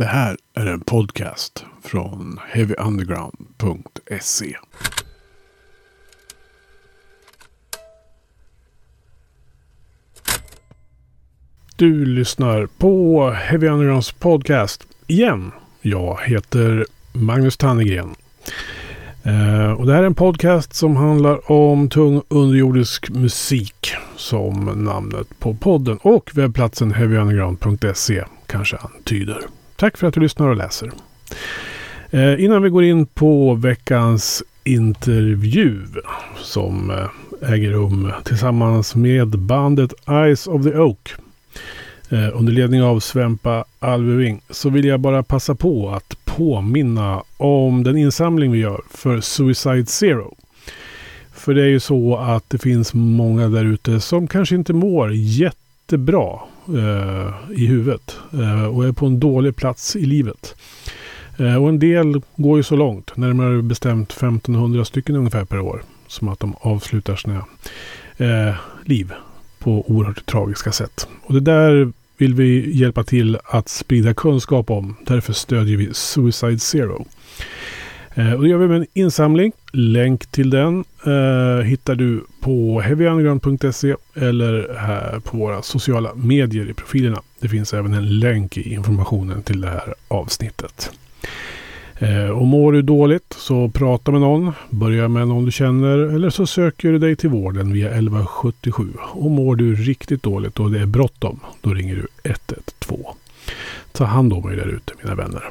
Det här är en podcast från heavyunderground.se. Du lyssnar på Heavy Undergrounds podcast igen. Jag heter Magnus Tannegren. Eh, och det här är en podcast som handlar om tung underjordisk musik som namnet på podden och webbplatsen heavyunderground.se kanske antyder. Tack för att du lyssnar och läser. Eh, innan vi går in på veckans intervju som eh, äger rum tillsammans med bandet Eyes of the Oak eh, under ledning av Svempa Alveving så vill jag bara passa på att påminna om den insamling vi gör för Suicide Zero. För det är ju så att det finns många där ute som kanske inte mår jättebra eh, i huvudet eh, och är på en dålig plats i livet. Eh, och en del går ju så långt, närmare bestämt 1500 stycken ungefär per år, som att de avslutar sina eh, liv på oerhört tragiska sätt. Och det där vill vi hjälpa till att sprida kunskap om. Därför stödjer vi Suicide Zero. Eh, och det gör vi med en insamling. Länk till den eh, hittar du på heavyunderground.se eller här på våra sociala medier i profilerna. Det finns även en länk i informationen till det här avsnittet. Eh, och mår du dåligt så prata med någon. Börja med någon du känner eller så söker du dig till vården via 1177. Och mår du riktigt dåligt och det är bråttom då ringer du 112. Ta hand om er där ute mina vänner.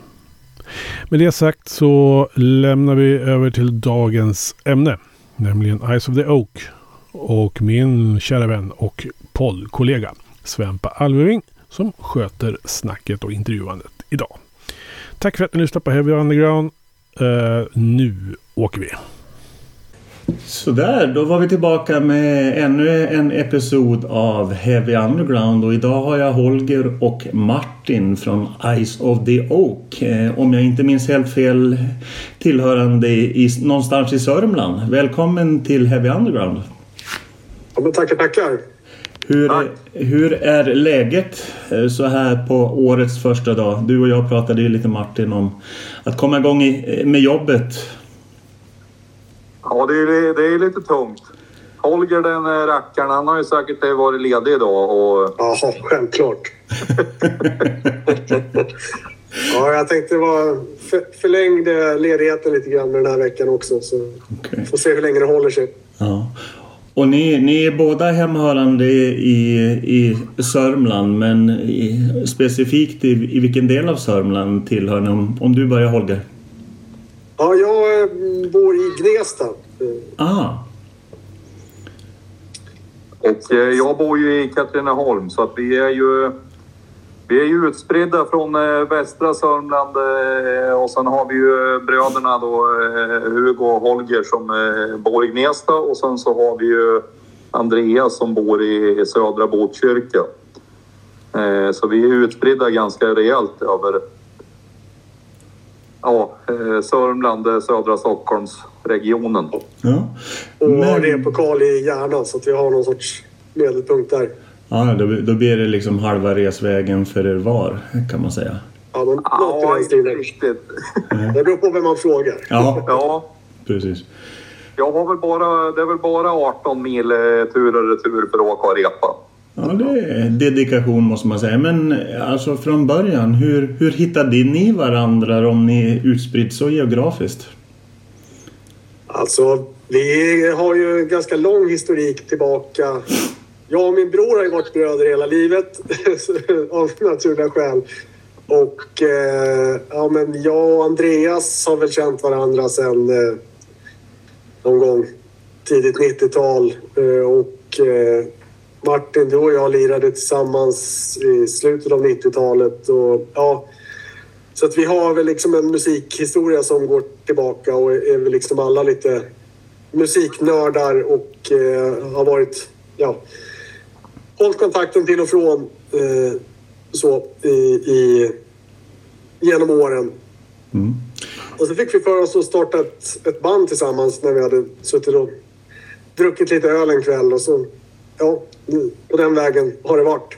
Med det sagt så lämnar vi över till dagens ämne. Nämligen Eyes of the Oak. Och min kära vän och poddkollega Svempa Alveving som sköter snacket och intervjuandet idag. Tack för att ni lyssnar på Heavy Underground. Uh, eh, nu åker vi. Sådär, då var vi tillbaka med ännu en episod av Heavy Underground och idag har jag Holger och Martin från Eyes of the Oak. Eh, om jag inte minns helt fel tillhörande i, någonstans i Sörmland. Välkommen till Heavy Underground. Ja, men tackar, tackar. Hur, hur är läget eh, så här på årets första dag? Du och jag pratade ju lite Martin om att komma igång i, med jobbet. Ja, det är, det är lite tungt. Holger den eh, rackaren, han har ju säkert varit ledig idag och... Ja, självklart. ja, jag tänkte var för, förlängde ledigheten lite grann den här veckan också. Så okay. får se hur länge det håller sig. Ja. Och ni, ni är båda hemhörande i, i Sörmland men i, specifikt i, i vilken del av Sörmland tillhör ni? Om, om du börjar Holger. Ja, jag eh, bor i Gnesta. Ah. Och eh, jag bor ju i Katrineholm så att vi är ju vi är ju utspridda från eh, västra Sörmland och sen har vi ju bröderna då Hugo och Holger som bor i Gnesta och sen så har vi ju Andreas som bor i södra Botkyrka. Så vi är utspridda ganska rejält över ja, eh, Sörmland, södra Stockholmsregionen. Ja. Och har det på Karl i hjärnan så att vi har någon sorts medelpunkt där. Ja, då, då blir det liksom halva resvägen för er var kan man säga. Ja, men ja, inte riktigt. Det beror på vem man frågar. Ja, ja. precis. Jag har väl bara, det är väl bara 18 mil eh, tur och retur för att åka och repa. Ja, det är dedikation måste man säga. Men alltså från början, hur, hur hittade ni varandra om ni är utspritt så geografiskt? Alltså, vi har ju en ganska lång historik tillbaka. Jag och min bror har ju varit bröder hela livet av naturliga skäl. Och eh, ja, men jag och Andreas har väl känt varandra sedan eh, någon gång tidigt 90-tal. Eh, och eh, Martin, du och jag lirade tillsammans i slutet av 90-talet. Och, ja, så att vi har väl liksom en musikhistoria som går tillbaka och är väl liksom alla lite musiknördar och eh, har varit, ja, hållit kontakten till och från eh, så i, i, genom åren. Mm. Och så fick vi för oss att starta ett, ett band tillsammans när vi hade suttit och druckit lite öl en kväll och så, ja, på den vägen har det varit.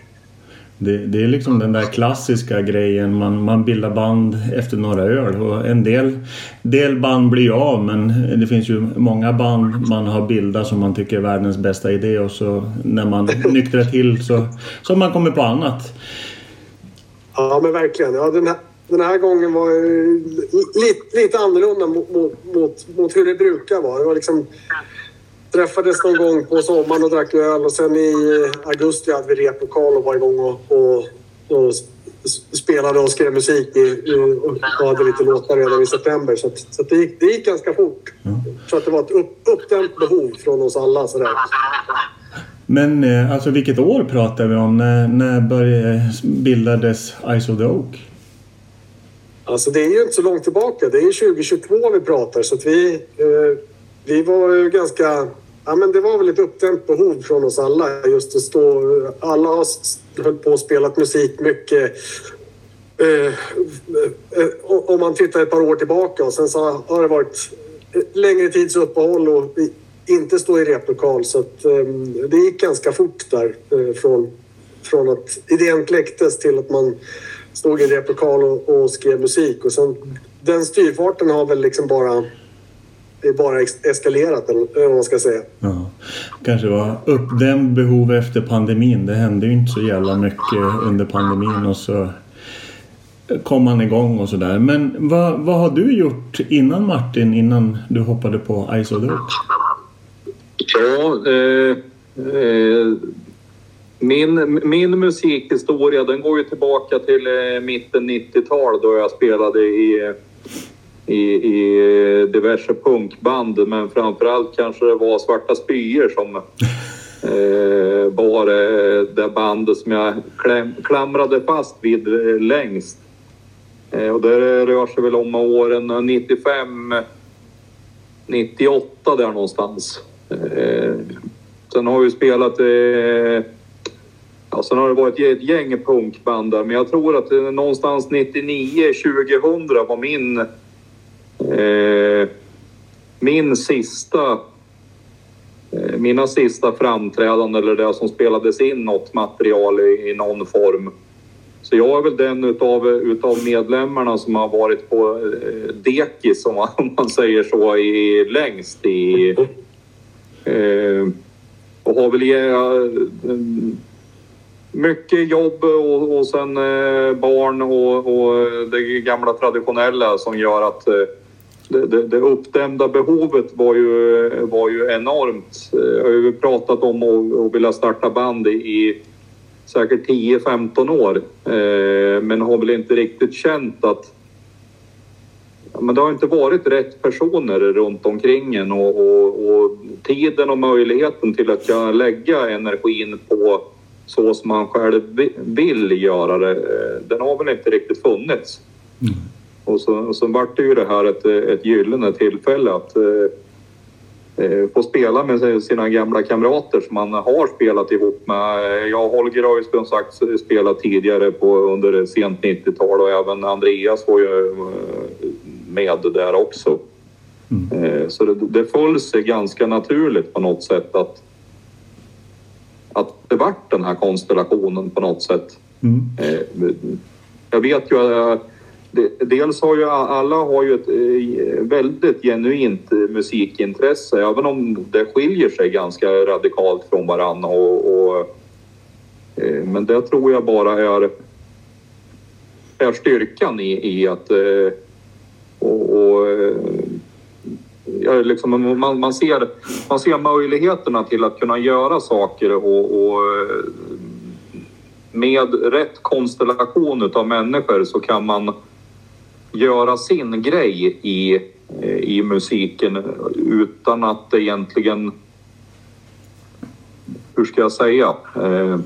Det, det, är liksom den där klassiska grejen. Man, man bildar band efter några öl. Och en del, del band blir av men det finns ju många band man har bildat som man tycker är världens bästa idé och så när man nyktrar till så, så har man kommit på annat. Ja men verkligen. Ja, den, här, den här gången var lite, lite annorlunda mot, mot, mot, mot hur det brukar vara. Det var liksom träffades någon gång på sommaren och drack öl och sen i augusti hade vi replokal och var igång och, och, och spelade och skrev musik i, och hade lite låtar redan i september. Så, att, så att det, gick, det gick ganska fort. Mm. Så att det var ett upp, uppdämt behov från oss alla. Sådär. Men eh, alltså vilket år pratar vi om? När, när började, bildades Ice of the Oak? Alltså det är ju inte så långt tillbaka. Det är 2022 vi pratar så att vi, eh, vi var ju ganska Ja, men det var väl ett uppdämt behov från oss alla. Just att stå... Alla har höll på och spelat musik mycket. Eh, eh, om man tittar ett par år tillbaka och sen så har det varit längre tids uppehåll och inte stå i replokal. Så att, eh, det gick ganska fort där eh, från, från att idén kläcktes till att man stod i en replokal och, och skrev musik. Och sen, den styrfarten har väl liksom bara det bara eskalerat eller vad man ska säga. Ja. Kanske var uppdämd behov efter pandemin. Det hände ju inte så jävla mycket under pandemin och så kom man igång och sådär. Men vad, vad har du gjort innan Martin, innan du hoppade på Ice of Oak? Ja, eh, eh, min, min musikhistoria den går ju tillbaka till eh, mitten 90-tal då jag spelade i i, i diverse punkband men framförallt kanske det var Svarta Spyor som eh, var eh, det bandet som jag kläm, klamrade fast vid eh, längst. Eh, och det rör sig väl om åren 95, 98 där någonstans. Eh, sen har vi spelat eh, Ja, sen har det varit ett gäng punkband där, men jag tror att eh, någonstans 99, 2000 var min Eh, Eh, min sista eh, mina sista framträdanden eller det som spelades in något material i, i någon form. Så jag är väl den utav, utav medlemmarna som har varit på eh, dekis om man, om man säger så i längst i eh, och har väl eh, mycket jobb och, och sen eh, barn och, och det gamla traditionella som gör att eh, det, det, det uppdämda behovet var ju, var ju enormt. Jag har ju pratat om att, vilja starta band i, i säkert 10-15 år eh, men har väl inte riktigt känt att men det har inte varit rätt personer runt omkring en och, och, och, tiden och möjligheten till att kunna lägga energin på så som man själv vill göra det, eh, den har väl inte riktigt funnits. Mm. Och så, och så vart det ju det här ett, ett gyllene tillfälle att eh, eh, få spela med sina gamla kamrater som man har spelat ihop med. Jag och Holger har ju som sagt spelat tidigare på, under sent 90-tal och även Andreas var ju eh, med där också. Mm. Eh, så det, det föll sig ganska naturligt på något sätt att, att det vart den här konstellationen på något sätt. Mm. Jag vet ju att Dels har ju alla har ju ett eh, väldigt genuint eh, musikintresse även om det skiljer sig ganska radikalt från varandra. Och, och, eh, men det tror jag bara är, är styrkan i, i att och, och ja, liksom, man, man, ser, man ser möjligheterna till att kunna göra saker och, och med rätt konstellation av människor så kan man göra sin grej i, eh, i musiken utan att det egentligen... Hur ska jag säga? Eh,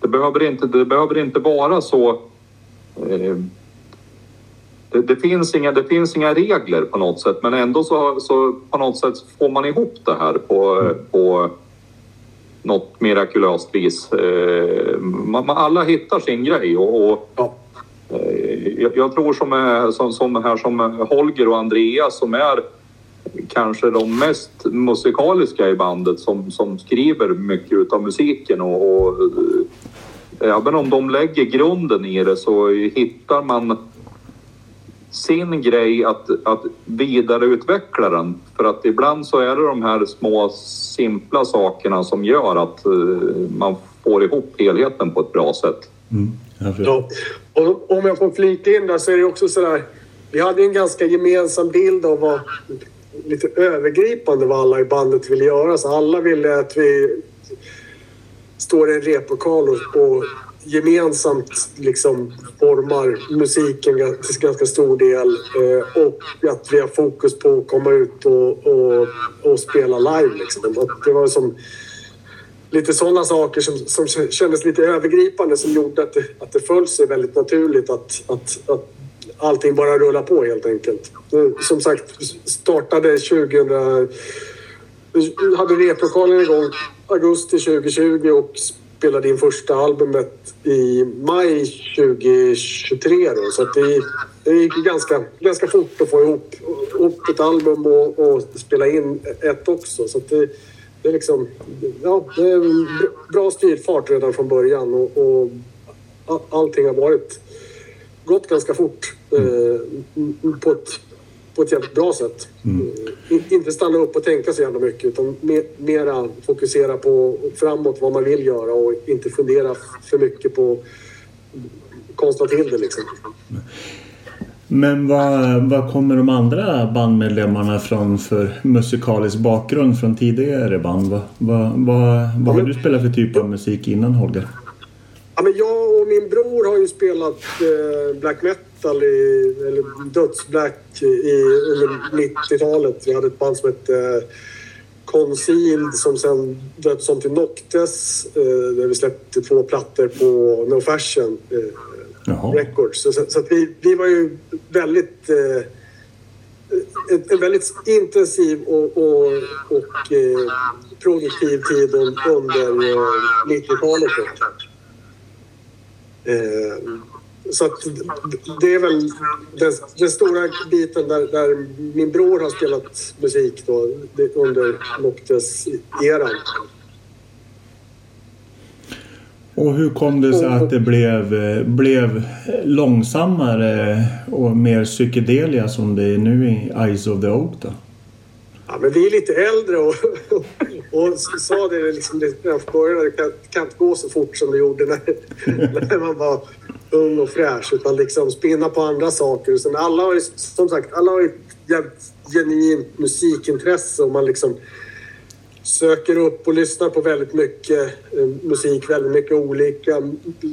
det behöver inte, det behöver inte vara så... Eh, det, det, finns inga, det finns inga regler på något sätt men ändå så, så på något sätt får man ihop det här på, på något mirakulöst vis. Man, alla hittar sin grej och, och ja jag, jag tror som, är, som, som här som Holger och Andreas som är kanske de mest musikaliska i bandet som, som skriver mycket av musiken och, och även om de lägger grunden i det så hittar man sin grej att, att vidareutveckla den. För att ibland så är det de här små simpla sakerna som gör att man får ihop helheten på ett bra sätt. Mm. Ja. Och om jag får flika in där så är det också sådär. Vi hade en ganska gemensam bild av vad lite övergripande vad alla i bandet ville göra. Så alla ville att vi står i en replokal och, och gemensamt liksom formar musiken till ganska stor del eh, och att vi har fokus på att komma ut och, och, och spela live. Liksom. Att det var som lite sådana saker som, som kändes lite övergripande som gjorde att det, att det föll sig väldigt naturligt att, att, att allting bara rullar på helt enkelt. Som sagt, startade 2000... hade replokalen igång augusti 2020 och spelade in första albumet i maj 2023. Då, så att det, det gick ganska, ganska fort att få ihop, ihop ett album och, och spela in ett också. Så det, det, är liksom, ja, det är bra styrfart redan från början och, och allting har varit gått ganska fort eh, på, ett, på ett jävligt bra sätt. Mm. inte stanna upp och tänka så jävla mycket utan mer, mera fokusera på framåt vad man vill göra och inte fundera för mycket på konstla till det liksom. Men vad, vad kommer de andra bandmedlemmarna från för musikalisk bakgrund från tidigare band? Vad, vad, vad, vad har du spelat för typ av musik innan Holger? Ja, men jag och min bror har ju spelat eh, black metal, i, eller dödsblack, i, under 90-talet. Vi hade ett band som hette eh, Concealed som sen döptes om till Noctes. Eh, där vi släppte två plattor på No Fashion eh, Records. Så, så att vi, vi var ju väldigt... Eh, en, en väldigt intensiv och, och, och eh, produktiv tid under eh, 90-talet. Eh, så att det är väl den, den stora biten där, där, min bror har spelat musik då, under Noctes-eran. Och hur kom det sig att det blev, blev långsammare och mer psykedelia som det är nu i Eyes of the Oak då? Ja, men vi är lite äldre och, och sa det liksom redan från början. Det kan, kan inte gå så fort som det gjorde när, när man var ung och fräsch. Utan liksom spinna på andra saker. Sen alla har ju, som sagt, alla har ett genuint musikintresse och man liksom söker upp och lyssnar på väldigt mycket eh, musik, väldigt mycket olika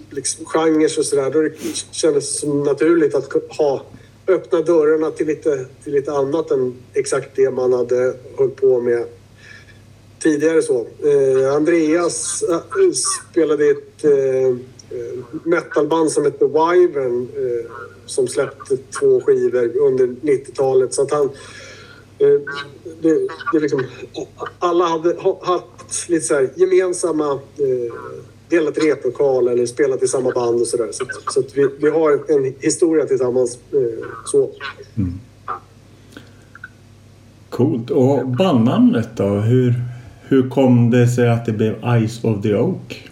liksom, genrer och sådär. Då kändes det som naturligt att ha öppna dörrarna till lite, till lite annat än exakt det man hade hållit på med tidigare. Så. Eh, Andreas äh, spelade i ett eh, metalband som hette Wyvern eh, som släppte två skivor under 90-talet. Så att han... Eh, det, det liksom, alla hade haft lite så gemensamma delat replokal eller spelat i samma band och sådär. Så, så vi, vi har en historia tillsammans. Eh, så. Mm. Coolt. Och bandnamnet då? Hur, hur kom det sig att det blev Ice of the Oak?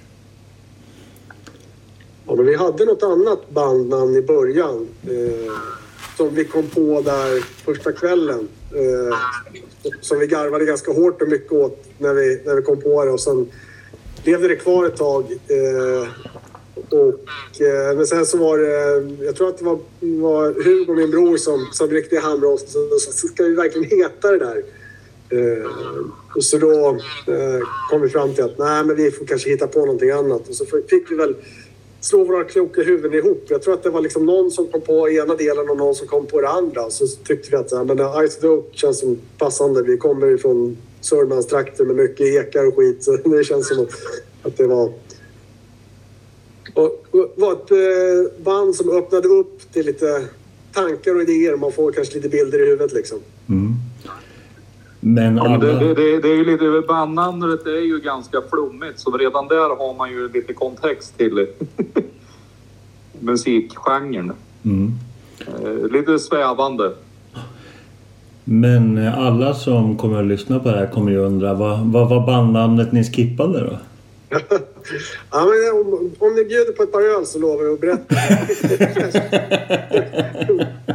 Ja, men vi hade något annat bandnamn i början eh, som vi kom på där första kvällen. Eh, som vi garvade ganska hårt och mycket åt när vi, när vi kom på det. Och sen levde det kvar ett tag. Eh, och, eh, men sen så var det, jag tror att det var, var Hugo, min bror, som, som ryckte i handbromsen. Så, så, ska vi verkligen heta det där? Eh, och så då eh, kom vi fram till att nej, men vi får kanske hitta på någonting annat. Och så fick vi väl slå våra kloka huvuden ihop. Jag tror att det var liksom någon som kom på ena delen och någon som kom på det andra. Så tyckte vi att ja, men Ice Dope känns som passande. Vi kommer ju från Sörmlandstrakter med mycket ekar och skit. Så det känns som att det var... Och, var ett eh, band som öppnade upp till lite tankar och idéer. Man får kanske lite bilder i huvudet liksom. Men, alla... ja, men det, det, det, är ju lite... Bandnamnet är ju ganska flummigt så redan där har man ju lite kontext till musikgenren. Mm. Eh, lite svävande. Men alla som kommer att lyssna på det här kommer ju undra vad, vad var bandnamnet ni skippade då? ja, men om, om ni bjuder på ett par öl så lovar jag att berätta.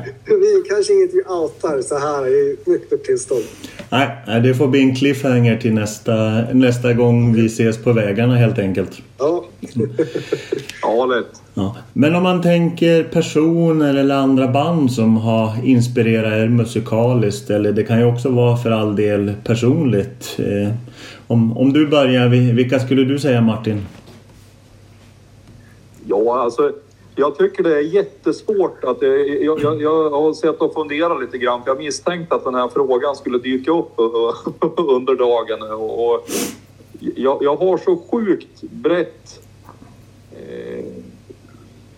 vi kanske inget vi outar så här i nyktert tillstånd. Nej, det får bli en cliffhanger till nästa, nästa gång vi ses på vägarna helt enkelt. Ja. Ja, lätt. Ja. Men om man tänker personer eller andra band som har inspirerat er musikaliskt eller det kan ju också vara för all del personligt. Eh, om, om du börjar, vilka skulle du säga Martin? Ja, alltså jag tycker det är jättesvårt att... Jag, jag, jag har sett och funderat lite grann för jag misstänkte att den här frågan skulle dyka upp under dagen. Och jag, jag har så sjukt brett eh,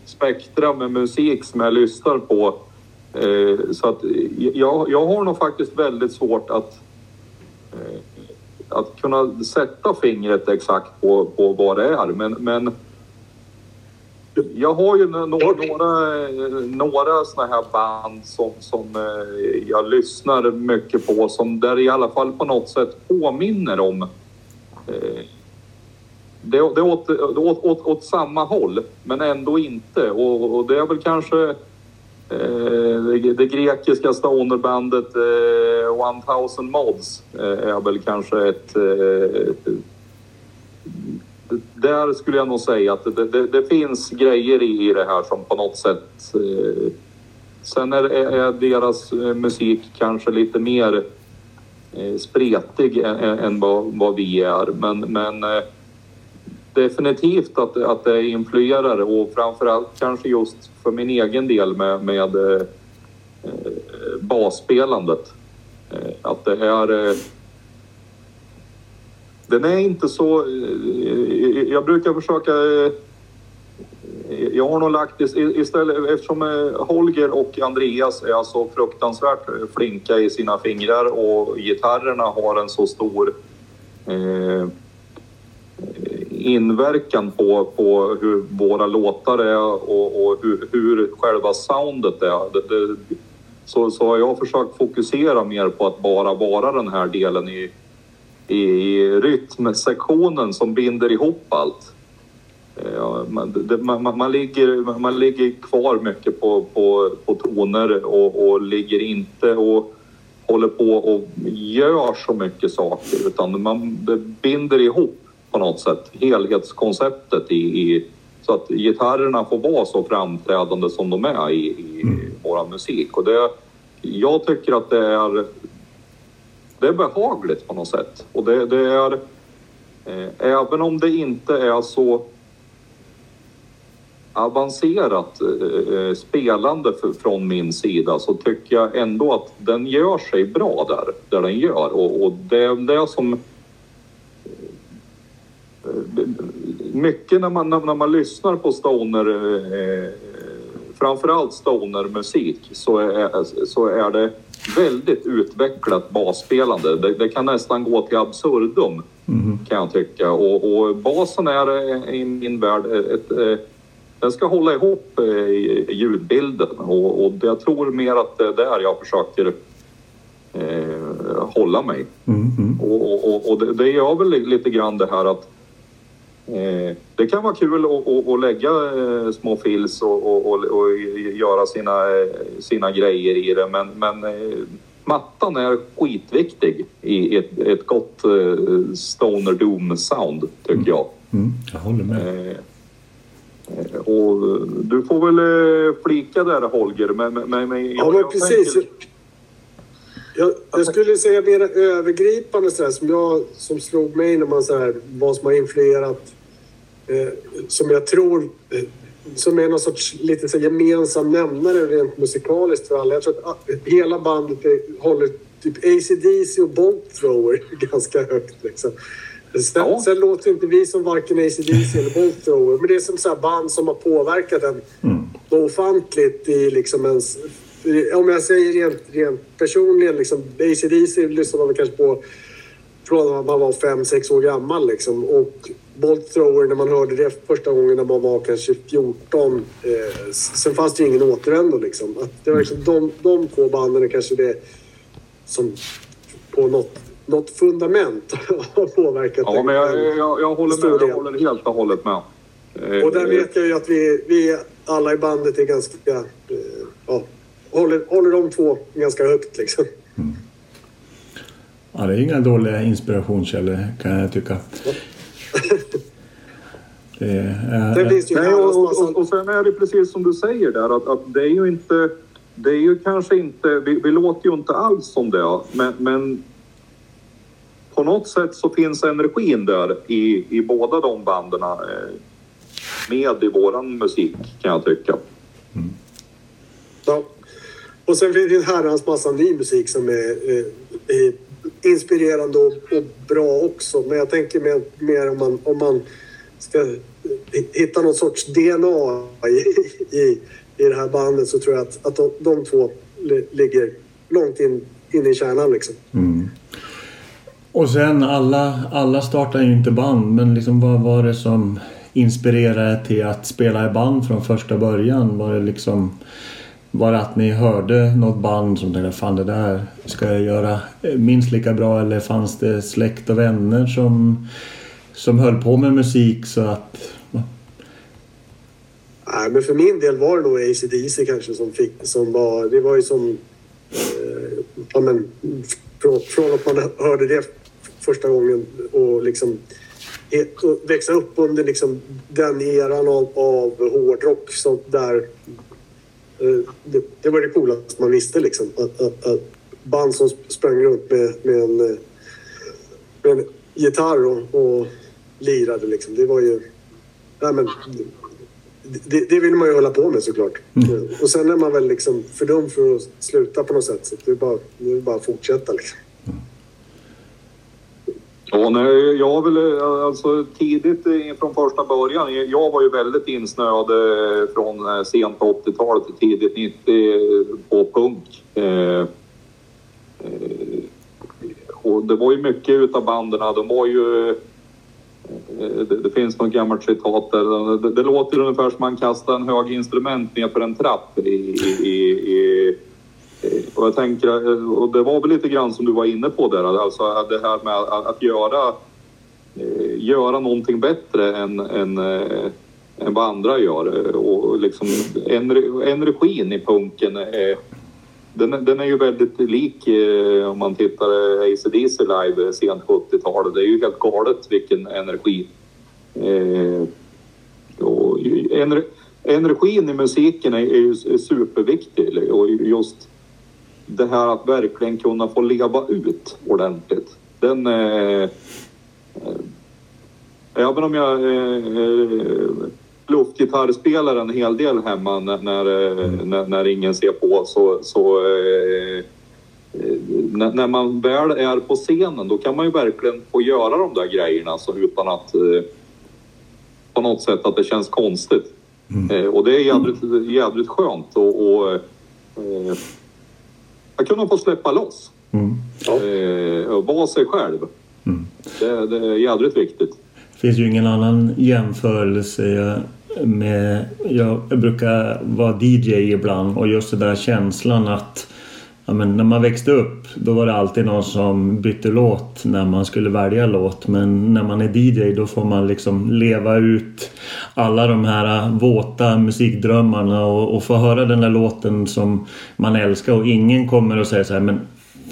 spektra med musik som jag lyssnar på. Eh, så att jag, jag har nog faktiskt väldigt svårt att eh, att kunna sätta fingret exakt på, på vad det är. Men, men jag har ju några, några, några såna här band som, som eh, jag lyssnar mycket på som där i alla fall på något sätt påminner om eh, det, det är åt, åt, åt, åt, samma håll, men ändå inte. Och, och det är väl kanske eh, det, det, grekiska stonerbandet eh, 1000 Mods eh, är väl kanske ett, eh, där skulle jag nog säga att det, det, det, finns grejer i det här som på något sätt... Eh, sen är, är, deras eh, musik kanske lite mer eh, spretig än, än vad, vad, vi är. Men, men eh, definitivt att, att det influerar och framförallt kanske just för min egen del med, med eh, eh basspelandet. Eh, att det är eh, den är inte så... Eh, jag brukar försöka... Eh, jag har nog lagt istället eftersom eh, Holger och Andreas är så fruktansvärt flinka i sina fingrar och gitarrerna har en så stor eh, inverkan på, på hur våra låtar är och, och hur, hur, själva soundet är. Det, det, så, så har jag försökt fokusera mer på att bara vara den här delen i, i rytmsektionen som binder ihop allt. Ja, man, det, man, man, ligger, man ligger kvar mycket på, på, på toner och, och ligger inte och håller på och gör så mycket saker utan man binder ihop på något sätt helhetskonceptet i, i så att gitarrerna får vara så framträdande som de är i, i mm. vår musik. Och det, jag tycker att det är det är behagligt på något sätt. Och det, det är, eh, även om det inte är så avancerat eh, eh, spelande för, från min sida så tycker jag ändå att den gör sig bra där, där den gör. Och, och det är det som... Eh, mycket när man, när man lyssnar på stoner, eh, framförallt stonermusik, så är, så är det väldigt utvecklat basspelande. Det, det kan nästan gå till absurdum mm. kan jag tycka. Och, och, basen är eh, i min värld ett, ett eh, den ska hålla ihop eh, ljudbilden och, och jag tror mer att det är där jag försöker eh, hålla mig. Mm. Och, och, och det, det gör väl lite grann det här att Eh, det kan vara kul att, lägga eh, små fills och, och, och, och, göra sina, eh, sina grejer i det men, men mattan är skitviktig i ett, ett gott Stoner Doom-sound tycker mm. jag. Mm, jag håller med. Och du får väl flika där Holger. Men, men, men, ja, men precis. Tänker... Jag, jag, skulle säga mer övergripande så här, som, jag, som slog mig när man så här, vad som har influerat eh, som jag tror eh, som är någon sorts lite så gemensam nämnare rent musikaliskt för alla. Jag tror att ah, hela bandet är, håller typ ACDC och Bolt Thrower ganska högt. Liksom. Sen, ja. sen låter inte vi som varken ACDC eller Bolt Thrower men det är som så band som har påverkat en mm. ofantligt i liksom ens... Om jag säger rent, rent personligen, liksom, ACDC lyssnar man kanske på från att man var fem, sex år gammal liksom. Och Bolt Thrower när man hörde det första gången när man var kanske 14. Eh, sen fanns det ju ingen återvändo liksom. Att det var liksom de, de två banden är kanske det som på något något fundament har påverkat Ja, men jag, jag, jag, håller med. Jag håller helt och hållet med. Eh, Och där vet jag ju att vi, vi alla i bandet är ganska... eh, Ja, håller, håller de två ganska högt liksom. Ja, det är inga dåliga inspirationskällor kan jag tycka. Det är, Sen finns det ju Nej, och, och, och sen är det precis som du säger där att, att det är ju inte... Det är ju kanske inte... Vi, vi låter ju inte alls som det, men, men på något sätt så finns energin där i, i båda de banden eh, med i våran musik kan jag tycka. Ja. Och sen finns det en herrans massa ny musik som är, eh, är inspirerande och, och bra också. Men jag tänker mer, mer om, man, om man ska hitta någon sorts DNA i, i, i det här bandet så tror jag att, att de, de två li, ligger långt in, in i kärnan liksom. Mm. Och sen alla, alla startar ju inte band men liksom vad var det som inspirerade till att spela i band från första början? Var det liksom var det att ni hörde något band som tänkte fan det där ska jag göra minst lika bra. Eller fanns det släkt och vänner som, som höll på med musik så att Nej, men för min del var det nog AC/DC kanske som fick, som var, det var ju som, eh, ja men, från, från att man hörde det första gången och liksom och växa upp under liksom den eran av, av hårdrock som där det, det var det coolaste man visste liksom. Att, att, att band som sprang runt med, med, en, eh, med en gitarr och, och lirade liksom. Det var ju... Ja, men, det, det vill man ju hålla på med såklart. Och sen är man väl liksom för dum för att sluta på något sätt. Så det är bara, det är bara att fortsätta liksom. Ja, nej, jag vill väl eh, alltså tidigt eh, från första början. Eh, jag var ju väldigt insnöad från sent 80-talet till tidigt 90 på punk. Eh, eh, och det var ju mycket utav banden. De var ju... Det, det finns något gammalt citat där. Det, det låter ungefär som man kastar en hög instrument ner för en trapp i, i, i, i och jag tänker, eh, och det var väl lite grann som du var inne på där, alltså det här med att, att göra, eh, göra någonting bättre än, än, eh, än vad andra gör. Och liksom energin i punken, den, är- den är ju väldigt lik om man tittar ACDC AC/DC live sent 70-tal. Det är ju helt galet vilken energi. Och energin i musiken är, är ju superviktig och just det här att verkligen kunna få leva ut ordentligt. Den... Eh, eh, även om jag eh, eh, luftgitarrspelar en hel del hemma när, när, eh, när, när ingen ser på så... så eh, när, när man väl är på scenen då kan man ju verkligen få göra de där grejerna så utan att eh, på något sätt att det känns konstigt. Eh, och det är jävligt, jävligt skönt och, och eh, att kunna få släppa loss. mm. Eh, och vara sig själv. Det, det är jädrigt viktigt. Det finns ju ingen annan jämförelse med... Jag brukar vara DJ ibland och just den där känslan att ja, men när man växte upp då var det alltid någon som bytte låt när man skulle välja låt. Men när man är DJ då får man liksom leva ut alla de här våta musikdrömmarna och, och få höra den där låten som man älskar och ingen kommer och säger så här men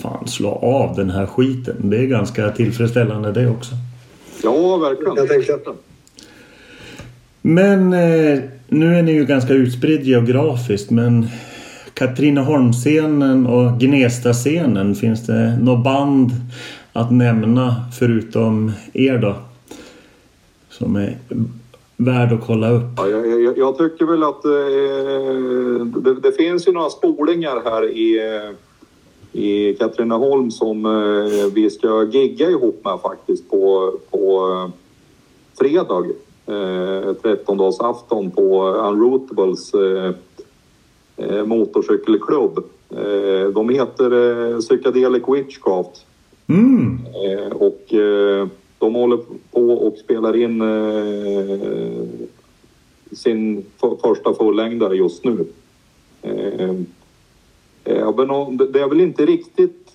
fan slå av den här skiten. Det är ganska tillfredsställande det också. Ja, verkligen. Jag tänker- Men eh, nu är ni ju ganska utspridd geografiskt men Katrineholmsscenen och Gnesta-scenen, finns det något band att nämna förutom er då? Som är värd att kolla upp. Ja, jag, jag, jag tycker väl att eh, det, det finns ju några spolingar här i, eh, i Katrineholm som eh, vi ska gigga ihop med faktiskt på, på eh, fredag. Eh, 13-dagsafton på Unrootables eh, eh, motorcykelklubb. Eh, de heter eh, Psychedelic Witchcraft. Mm. Eh, och eh, de håller på och spelar in eh, sin första fullängdare just nu. Eh, det är väl inte riktigt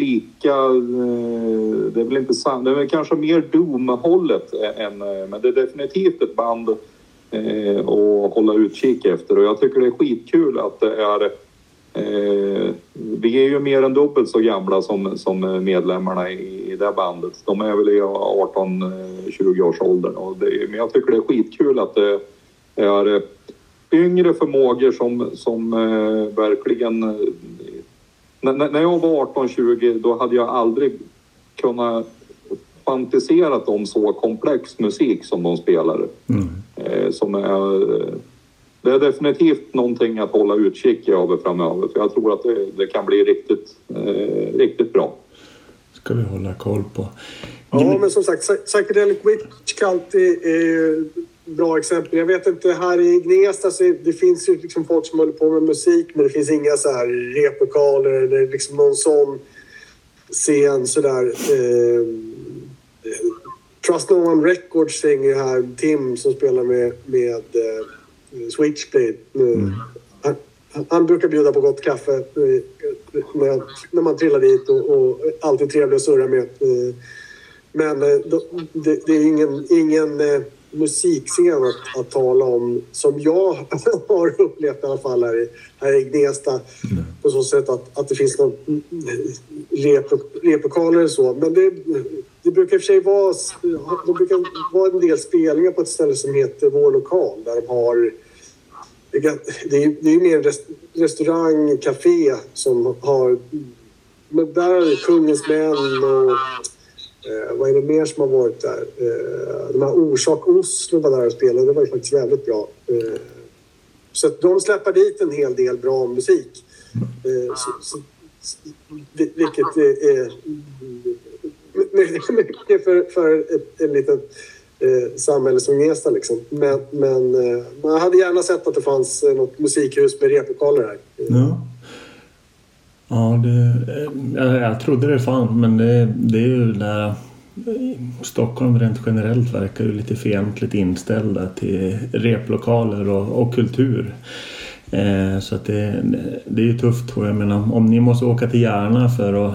lika... Det är väl inte sant. Det är väl kanske mer Doom-hållet än... Men det är definitivt ett band eh, och hålla utkik efter och jag tycker det är skitkul att det är Eh, vi är ju mer än dubbelt så gamla som, som medlemmarna i, i det bandet. De är väl i 18-20 eh, års åldern. Och det, men jag tycker det är skitkul att det är yngre förmågor som, som eh, verkligen... Eh, när, när jag var 18-20 då hade jag aldrig kunnat fantiserat om så komplex musik som de spelade. Mm. Eh, som är det är definitivt någonting att hålla utkik över framöver. För jag tror att det, det kan bli riktigt, eh, riktigt bra. ska vi hålla koll på. Ja, men som sagt, Psychedelic Witch Cult är bra exempel. Jag vet inte, här i Gnesta så det finns ju liksom folk som håller på med musik men det finns inga så här replokaler eller liksom någon sån scen sådär. Eh, Trust No One Records hänger här, Tim som spelar med, med eh, Switchblade. Mm. Han, han, brukar bjuda på gott kaffe eh, när, när man trillar dit och, och alltid trevlig att surra med. Eh, men eh, det, det är ingen, ingen musikscen att, att, tala om som jag har upplevt i alla fall här i, här i Gnesta. Mm. På så sätt att, att det finns någon rep, replokaler och så. Men det, det brukar i och för sig vara, det brukar vara en del spelningar på ett ställe som heter Vår lokal där de har det är, det är mer rest, restaurang, café som har... Men där är Kungens män och... Eh, vad är det mer som har varit där? Eh, de här Orsak Oslo var där och spelade. Det var ju faktiskt väldigt bra. Eh, så att de släpper dit en hel del bra musik. Eh, så, så, vilket är mycket för, för ett, ett litet eh, samhälle som Gnesta. Liksom. Men, men eh, man hade gärna sett att det fanns eh, något musikhus med replokaler här. Ja. Ja, det, eh, jag, jag trodde det fanns men det, det är ju där eh, Stockholm rent generellt verkar ju lite fientligt inställda till replokaler och, och kultur. Eh, så att det, det är ju tufft. Och jag menar, om ni måste åka till Järna för att,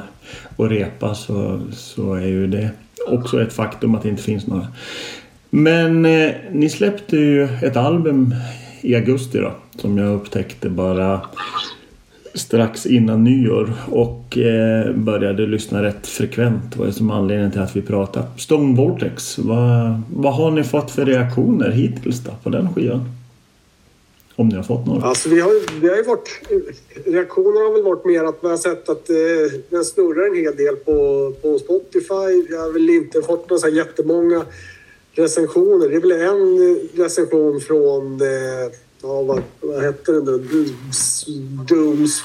och repa så, så är ju det också ett faktum att det inte finns några. Men eh, ni släppte ju ett album i augusti då som jag upptäckte bara strax innan nyår och eh, började lyssna rätt frekvent. Det var ju som anledningen till att vi pratade. Stone Vortex, vad, vad har ni fått för reaktioner hittills då på den skivan? Om ni har fått några? Alltså vi har, vi har ju varit... Reaktionerna har väl varit mer att vi har sett att eh, den snurrar en hel del på, på Spotify. Vi har väl inte fått några så här jättemånga recensioner. Det är väl en eh, recension från... Eh, ja, vad, vad hette den då? Dooms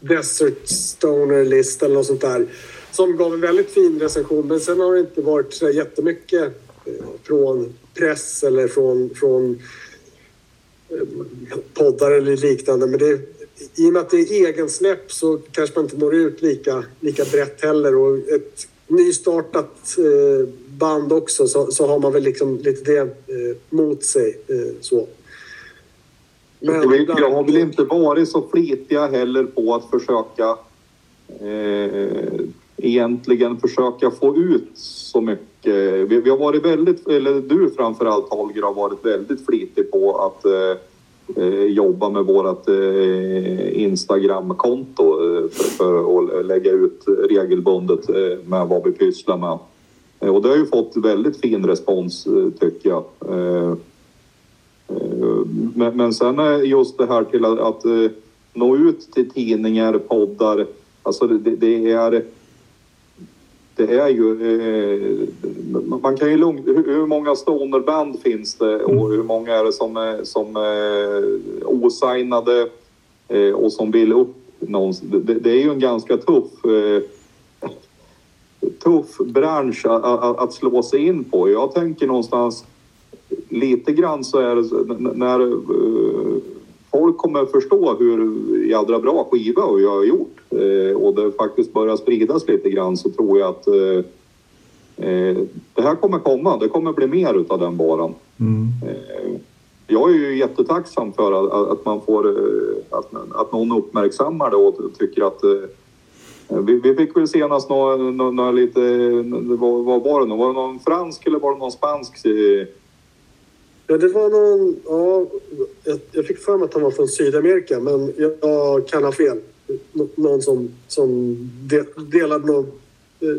Desert Stoner List eller något sånt där. Som gav en väldigt fin recension. Men sen har det inte varit så jättemycket eh, från press eller från, från poddar eller liknande. Men det, i och med att det är egensläpp så kanske man inte når ut lika, lika brett heller. Och ett nystartat eh, band också så, så har man väl liksom lite det eh, mot sig. Eh, så. Men, vi, jag har väl inte varit så flitiga heller på att försöka egentligen försöka få ut så mycket. Vi, vi, har varit väldigt, eller du framförallt Holger har varit väldigt flitig på att eh, eh jobba med vårt eh, Instagramkonto eh, för, för, att lägga ut regelbundet eh, med vad vi pysslar med. Eh, och det har ju fått väldigt fin respons eh, tycker jag. Eh, men, men sen är just det här till att, att nå ut till tidningar, poddar, alltså det, det är det är ju... Eh, man kan ju lugnt, hur, många stonerband finns det och mm. hur många är det som som är osignade eh, och som vill upp någonstans? Det, det, är ju en ganska tuff eh, tuff bransch att, att, att, slå sig in på. Jag tänker någonstans lite grann så är det när uh, folk kommer förstå hur jädra bra skiva jag har gjort eh, och det faktiskt börjar spridas lite grann så tror jag att eh, eh det här kommer komma. Det kommer bli mer utav den varan. Mm. Jag är ju jättetacksam för att, man får, att, att någon uppmärksammar det och tycker att vi, vi fick väl senast några, några lite, vad, vad var det nu? Var det någon fransk eller var det någon spansk? Ja, det var någon, ja, jag, jag fick för mig att han var från Sydamerika, men jag, jag kan ha fel. Nå, någon som, som de, delade någon eh,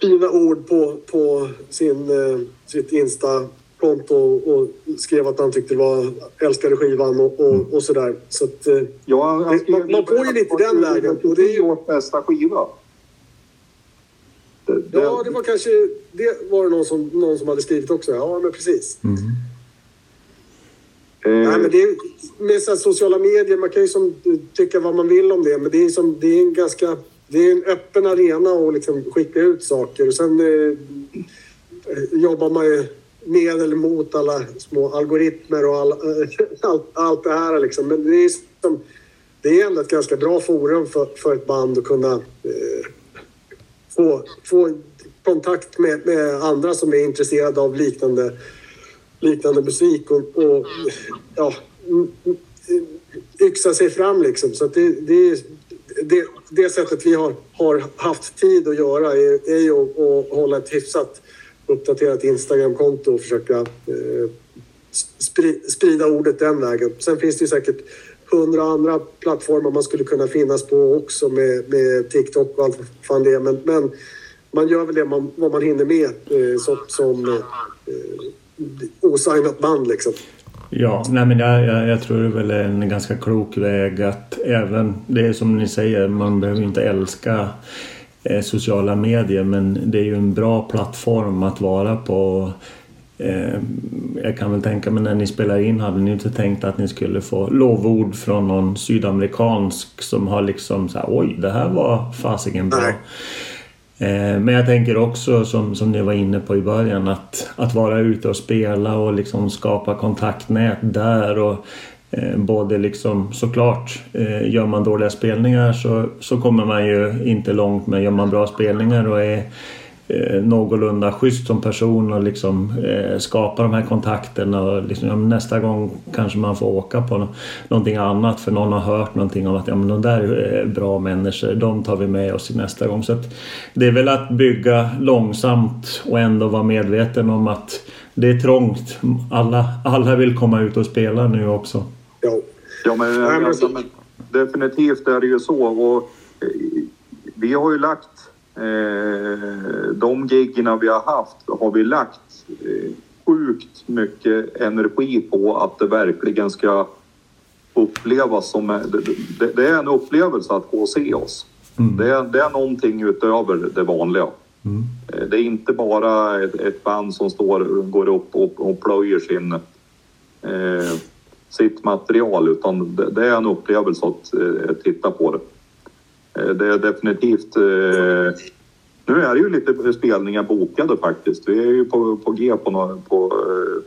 fina ord på, på sin, eh, sitt Insta-konto och skrev att han tyckte det var, älskade skivan och, och, och sådär. Så att, eh, Ja, man, man får ju lite den vägen. Och det är ju, års bästa skiva. Det, ja, det var kanske det var det någon som, någon som hade skrivit också. Ja, men precis. eh, Nej, men det är, med så sociala medier, man kan ju som, tycka vad man vill om det, men det är, som, det är en ganska det är en öppen arena att liksom skicka ut saker och sen eh, jobbar man ju med eller mot alla små algoritmer och alla, allt, allt det här. Liksom. Men det är, som, det är ändå ett ganska bra forum för, för ett band att kunna eh, få, få kontakt med, med andra som är intresserade av liknande, liknande musik och, och ja, yxa sig fram liksom. Så att det, det, det, det sättet vi har, har haft tid att göra är, är ju att, att hålla ett hyfsat uppdaterat Instagramkonto och försöka eh, sprida ordet den vägen. Sen finns det ju säkert hundra andra plattformar man skulle kunna finnas på också med, med TikTok och allt vad fan det är. Men, men man gör väl det man, vad man hinner med eh, som, som eh, osignat band liksom. Ja, nej men jag, jag, jag tror det är väl en ganska klok väg att även, det är som ni säger, man behöver inte älska eh, sociala medier men det är ju en bra plattform att vara på. Eh, jag kan väl tänka mig när ni spelar in hade ni inte tänkt att ni skulle få lovord från någon sydamerikansk som har liksom så här, oj det här var fasiken bra. Eh, Men jag tänker också som, som ni var inne på i början att, att vara ute och spela och liksom skapa kontaktnät där och eh, både liksom såklart gör man dåliga spelningar så, så kommer man ju inte långt men gör man bra spelningar och är eh, någorlunda schysst som person och liksom eh, skapa de här kontakterna och liksom, ja, nästa gång kanske man får åka på nå- någonting annat för någon har hört någonting om att ja, men de där är bra människor, de tar vi med oss nästa gång. Så att det är väl att bygga långsamt och ändå vara medveten om att det är trångt. Alla, alla vill komma ut och spela nu också. Ja. Ja, men, alltså, definitivt är det ju så. Och, eh, vi har ju lagt eh, de giggerna vi har haft har vi lagt eh, sjukt mycket energi på att det verkligen ska upplevas som... Det, det, är en upplevelse att gå och se oss. Det, är, det är någonting utöver det vanliga. Eh, Det är inte bara ett, ett band som står, går upp och, och plöjer sin, eh, sitt material utan det, det är en upplevelse att eh, titta på det. Eh, det är definitivt... Eh, nu är det ju lite spelningar bokade faktiskt. Vi är ju på, på G på, på eh,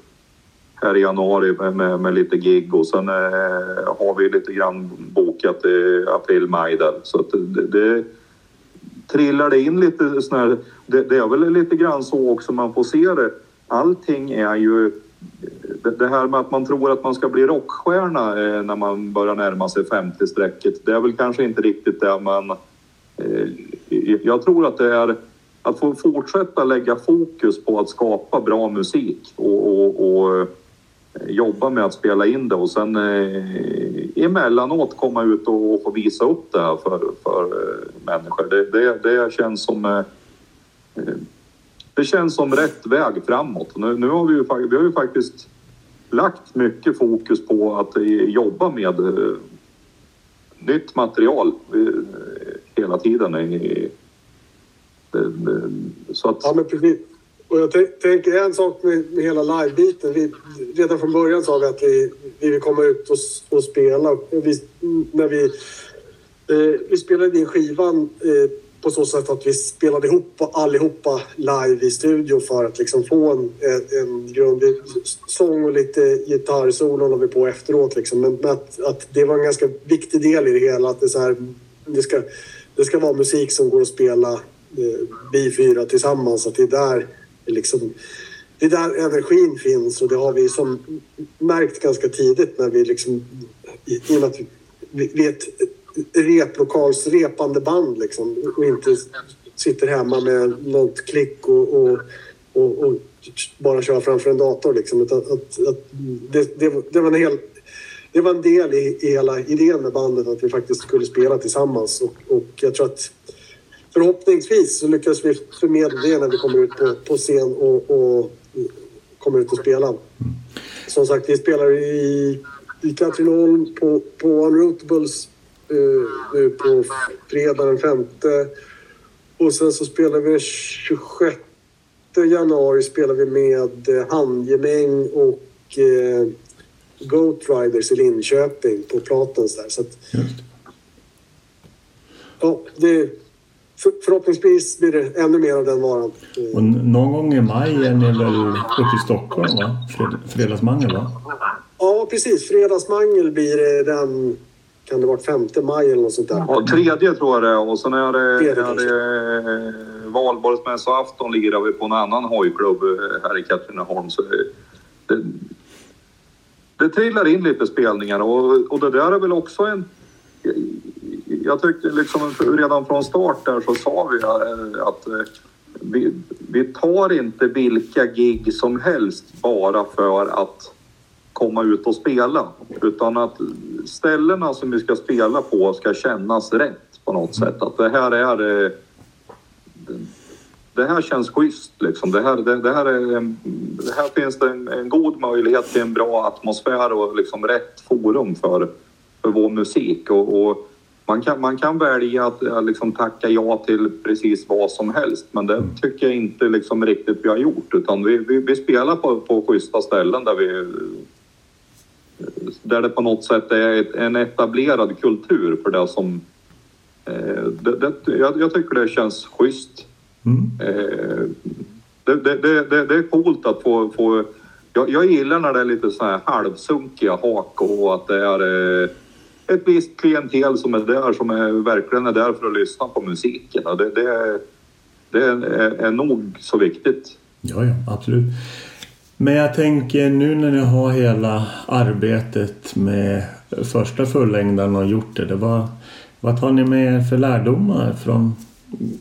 här i januari med, med, med lite gig och sen eh, har vi lite grann bokat i april, maj där. Så att det, det trillar det in lite sån här, det, det är väl lite grann så också man får se det. Allting är ju det, här med att man tror att man ska bli rockstjärna eh, när man börjar närma sig 50-strecket. Det är väl kanske inte riktigt det man... Eh, jag tror att det är att få fortsätta lägga fokus på att skapa bra musik och, och, och eh, jobba med att spela in det och sen eh, emellanåt komma ut och, och få visa upp det här för, för eh, människor. Det, det, det känns som eh, eh det känns som rätt väg framåt. Nu, nu har vi ju, vi har ju faktiskt lagt mycket fokus på att eh, jobba med eh, nytt material eh, hela tiden. Så att, Ja, men precis. Och jag tänker en sak med, med hela live-biten. Vi, redan från början sa vi att vi, vi vill komma ut och, och spela. Vi, när vi, eh, vi spelade in skivan eh, på så sätt att vi spelade ihop allihopa live i studio för att liksom få en, en, en grundlig sång och lite gitarrsolo la vi på efteråt. Liksom. Men, att, att det var en ganska viktig del i det hela. Att det, så här, det, ska, det ska vara musik som går att spela eh, vi fyra tillsammans. Att det är där liksom, det är där energin finns och det har vi som märkt ganska tidigt när vi liksom i, i och med att vi, vi är ett replokalsrepande band liksom och inte sitter hemma med något klick och, och, och, och bara kör framför en dator liksom. Att, att, att det, det, det, var en hel, det var en del i, i hela idén med bandet att vi faktiskt skulle spela tillsammans och, och jag tror att förhoppningsvis så lyckas vi förmedla det när vi kommer ut på, på scen och, och kommer ut och spelar. Som sagt, vi spelar i, i Katrineholm på, på Unrootables nu på fredag den femte. Och sen så spelar vi den 26 januari spelar vi med eh, Handgemäng och eh, Goat Riders i Linköping på Platens där. Så att, ja, det, för, förhoppningsvis blir det ännu mer av den varan. Och någon gång i maj är ni väl uppe i Stockholm va? Fred, fredagsmangel va? Ja precis, Fredagsmangel blir den kan det vara 5 maj eller något sånt där? Ja, tredje tror jag det är och sen är det, är det eh, valborgsmässoafton lirar vi på en annan hojklubb eh, här i Katrineholm. Så det, det, trillar in lite spelningar och, och det där är väl också en... Jag tyckte liksom redan från start där så sa vi eh, att vi, vi tar inte vilka gig som helst bara för att komma ut och spela. Utan att ställena som vi ska spela på ska kännas rätt på något sätt. Att det här är... Det här känns schysst liksom. Det här, det, det här, är, det här finns det en, en, god möjlighet till en bra atmosfär och liksom rätt forum för, för vår musik. Och, och man, kan, man kan välja att liksom tacka ja till precis vad som helst men det tycker jag inte liksom riktigt vi har gjort utan vi, vi, vi spelar på, på schyssta ställen där vi där det på något sätt är en etablerad kultur för det som... Eh, det, det, jag, jag, tycker det känns schysst. Mm. Eh, det, det, det, är coolt att få... få jag, jag gillar när det är lite så här halvsunkiga hak och att det är eh, ett visst klientel som är där som är, verkligen är där för att lyssna på musiken. Och det, det, det är, är nog så viktigt. Ja, ja, absolut. Men jag tänker nu när ni har hela arbetet med första fullängdaren och gjort det. det var, vad tar ni med er för lärdomar från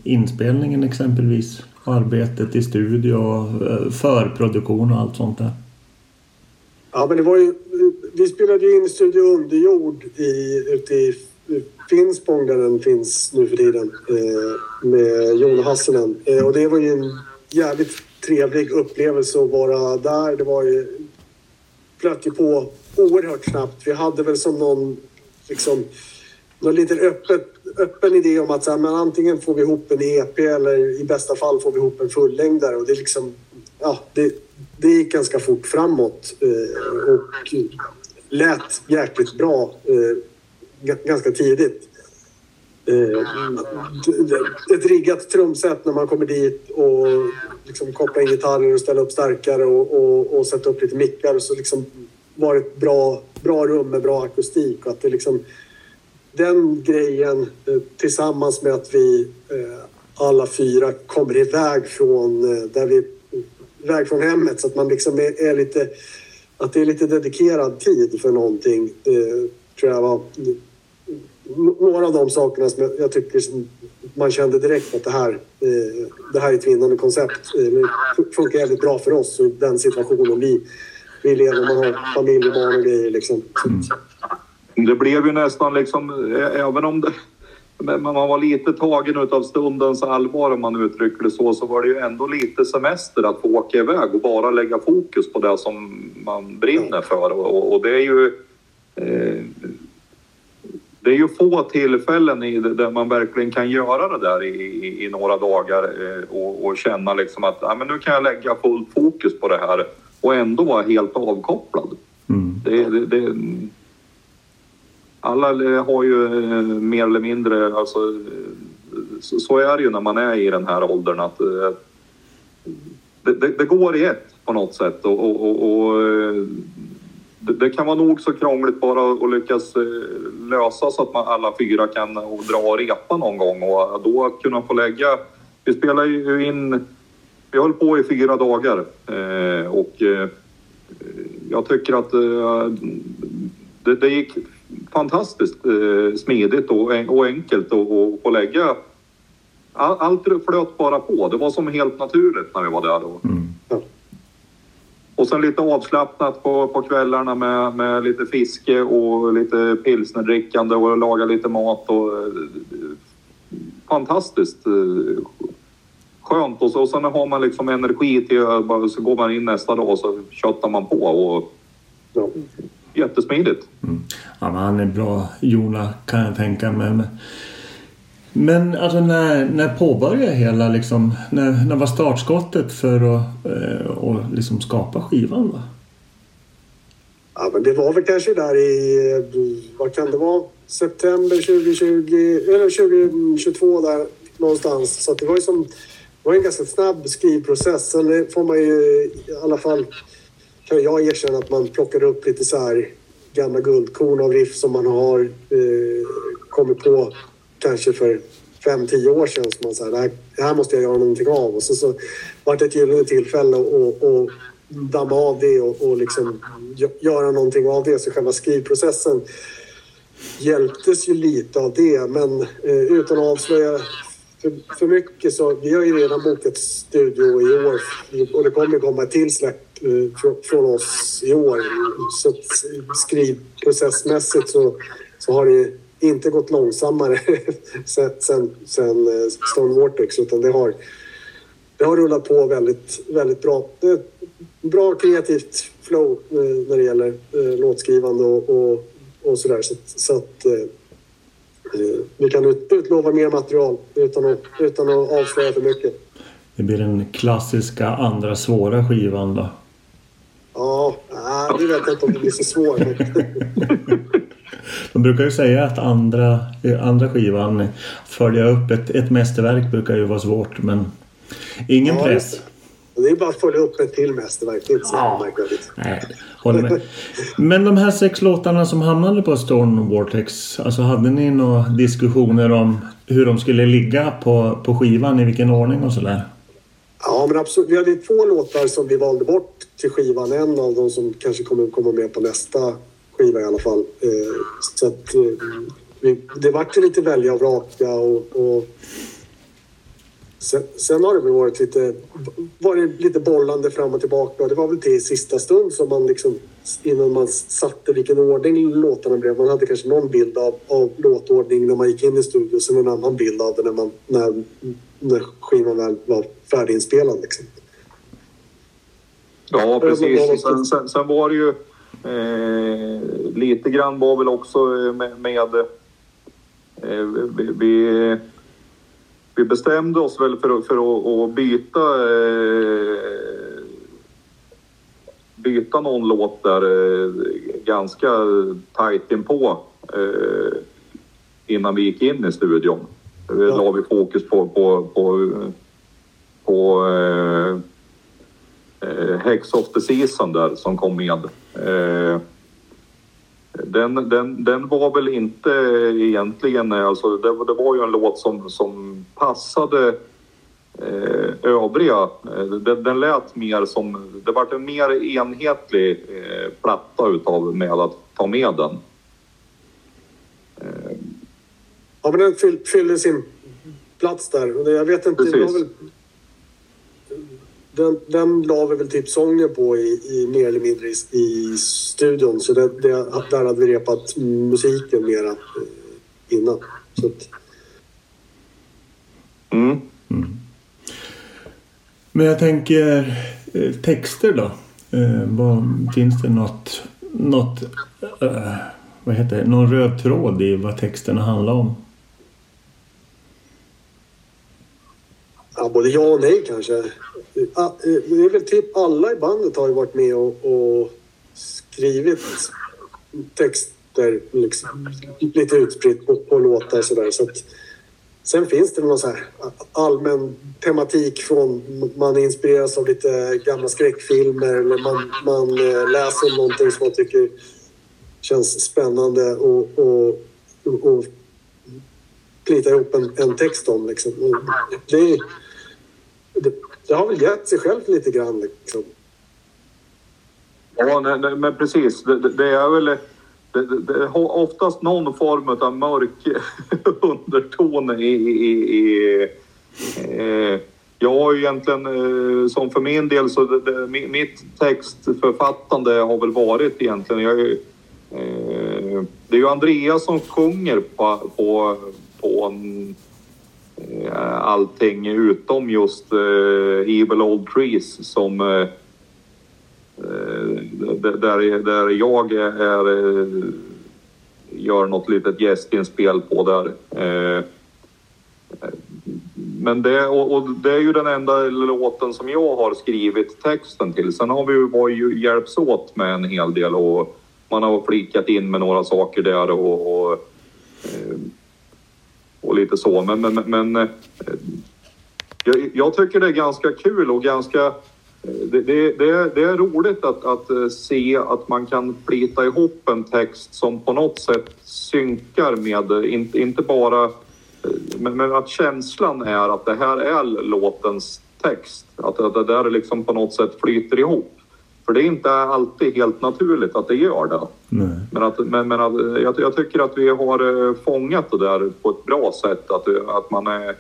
inspelningen exempelvis? Arbetet i studio, och förproduktion och allt sånt där. Ja, men det var ju... Vi spelade ju in Studio Underjord i, ute i Finspång där den finns nu för tiden eh, med Jon Hassinen. Eh, och det var ju en jävligt trevlig upplevelse att vara där. Det var ju... flöt ju på oerhört snabbt. Vi hade väl som någon liksom någon liten öppet, öppen idé om att så här, men antingen får vi ihop en EP eller i bästa fall får vi ihop en fullängdare. Och det, liksom, ja, det, det gick ganska fort framåt eh, och lät jäkligt bra eh, ganska tidigt. Eh, ett riggat trumset när man kommer dit och liksom koppla in gitarrer och ställa upp starkare och, och, och sätta upp lite mickar. Så liksom var det ett bra, bra rum med bra akustik. Och att det liksom, den grejen eh, tillsammans med att vi eh, alla fyra kommer iväg från, eh, där vi, iväg från hemmet så att man liksom är, är lite att det är lite dedikerad tid för någonting eh, tror jag var några av de sakerna som jag, tycker som man kände direkt att det här, eh, det här är ett vinnande koncept. Eh, det funkar jävligt bra för oss och den situationen vi, vi lever. Man har familj och barn och grejer liksom. Mm. Det blev ju nästan liksom, även om det man var lite tagen av stundens allvar om man uttrycker det så, så var det ju ändå lite semester att få åka iväg och bara lägga fokus på det som man brinner för. Och, och det är ju... Eh, det är ju få tillfällen i där man verkligen kan göra det där i, i, i några dagar eh, och, och, känna liksom att ja, men nu kan jag lägga fullt fokus på det här och ändå vara helt avkopplad. Mm. Det, det, det, alla har ju eh, mer eller mindre, alltså, så, så, är det ju när man är i den här åldern att eh, det, går i ett på något sätt och, och, och det, det, kan vara nog så krångligt bara att lyckas eh, lösa så att man alla fyra kan dra och repa någon gång och eh, då kunna få lägga... Vi spelar ju in vi höll på i fyra dagar eh, och eh, jag tycker att eh, det, det gick fantastiskt eh, smidigt och, och enkelt att få lägga all, allt flöt bara på. Det var som helt naturligt när vi var där då. Mm. Och sen lite avslappnat på, på kvällarna med, med lite fiske och lite pilsnerdrickande och laga lite mat. Och, eh, fantastiskt eh, skönt. Och, så, och sen har man liksom energi till så går man in nästa dag och så köttar man på. Och, ja. Jättesmidigt. Mm. Ja, men han är bra, Jona, kan jag tänka mig. Men, men alltså när, när påbörjade hela liksom, när, när var startskottet för att eh, och liksom skapa skivan? Va? Ja, men det var väl kanske där i, vad kan det vara, september 2020 eller 2022 där någonstans. Så det var ju som, det var en ganska snabb skrivprocess. Sen får man ju i alla fall, kan jag erkänna att man plockar upp lite så här gamla guldkorn av riff som man har eh, kommit på kanske för fem, tio år sedan som man sa det här, det här måste jag göra någonting av. Och så, så var det ett gyllene tillfälle att damma av det och, och liksom göra någonting av det. Så själva skrivprocessen hjälptes ju lite av det. Men eh, utan att avslöja för, för mycket så vi har ju redan bokat studio i år och det kommer komma ett till släpp eh, från, från oss i år. Så skrivprocessmässigt så, så har det inte gått långsammare sen, sen, sen eh, Stone Vortex utan det har, det har rullat på väldigt, väldigt bra. Bra kreativt flow eh, när det gäller eh, låtskrivande och, och, och sådär. Så, så att vi kan utlova mer material utan att, utan att avslöja för mycket. Det blir den klassiska andra svåra skivan då? Ja, det vet jag inte om det blir så svårt. De brukar ju säga att andra, andra skivan, följa upp ett, ett mästerverk brukar ju vara svårt men ingen ja, press. Det är bara att följa upp ett till mästerverk. Det är inte så ja. Nej, håller med. Men de här sex låtarna som hamnade på Storm Vortex. Alltså hade ni några diskussioner om hur de skulle ligga på, på skivan? I vilken ordning och sådär? Ja, men absolut. Vi hade två låtar som vi valde bort till skivan. En av dem som kanske kommer komma med på nästa skiva i alla fall. Eh, så att eh, det vart lite välja och vraka och, och sen, sen, har det väl varit lite, varit lite bollande fram och tillbaka. Det var väl till sista stund som man liksom innan man satte vilken ordning låtarna blev. Man hade kanske någon bild av, av låtordning när man gick in i studion, sen en annan bild av det när, man, när, när skivan väl var färdiginspelad. Liksom. Ja, precis. Sen, sen, sen var det ju Eh, lite grann var väl också eh, med... med eh, vi, vi bestämde oss väl för, för att, att byta eh, byta någon låt där ganska tajt inpå innan vi gick in i studion. Ja. la vi fokus på, på, på, på eh, Hex of the Season där som kom med. Eh, den, den, den var väl inte egentligen, alltså det, det var ju en låt som, som passade eh, övriga. Eh, den, den lät mer som, det var en mer enhetlig eh, platta utav med att ta med den. Eh. Ja men den fyllde sin plats där. Jag vet inte, Precis. det var väl den, den la vi väl typ sången på i, i mer eller mindre i, i studion. Så det, det, där hade vi repat musiken mera eh, innan. Så att... mm. Mm. Men jag tänker eh, texter då? Eh, vad, finns det något, något eh, vad heter det, någon röd tråd i vad texterna handlar om? Ja, både ja och nej kanske. Ah, eh, det är väl typ alla i bandet har ju varit med och, och skrivit texter liksom, lite utspritt på, på låtar sådär. Så att, sen finns det någon så här allmän tematik från man inspireras av lite gamla skräckfilmer eller man, man eh, läser någonting som man tycker känns spännande och, och, och plita ihop en, en text om. Liksom. Det, det, det har väl gett sig själv lite grann liksom. Ja, nej, nej, men precis. Det, det, det är väl det, det, det har oftast någon form av mörk underton i... i, i eh, jag har ju egentligen, eh, som för min del, så det, det, mitt textförfattande har väl varit egentligen... Jag, eh, det är ju Andreas som sjunger på, på, på en, Eh, allting utom just eh, Evil Old Trees som eh, där, där jag är, gör något litet gästinspel på där. Men det, och, det är ju den enda låten som jag har skrivit texten till. Sen har vi ju, varit ju hjälps åt med en hel del och man har flikat in med några saker där och, och, och lite så. Men, men, men eh, jag, jag tycker det är ganska kul och ganska eh, det, det, det, det, är roligt att, att eh, se att man kan plita ihop en text som på något sätt synkar med, inte, inte bara... Men, men att känslan är att det här är låtens text. Att, att det där liksom på något sätt flyter ihop. För det är inte alltid helt naturligt att det gör det. Nej. Men, att, men, men att, jag, jag, tycker att vi har eh, fångat det där på ett bra sätt. Att, att man är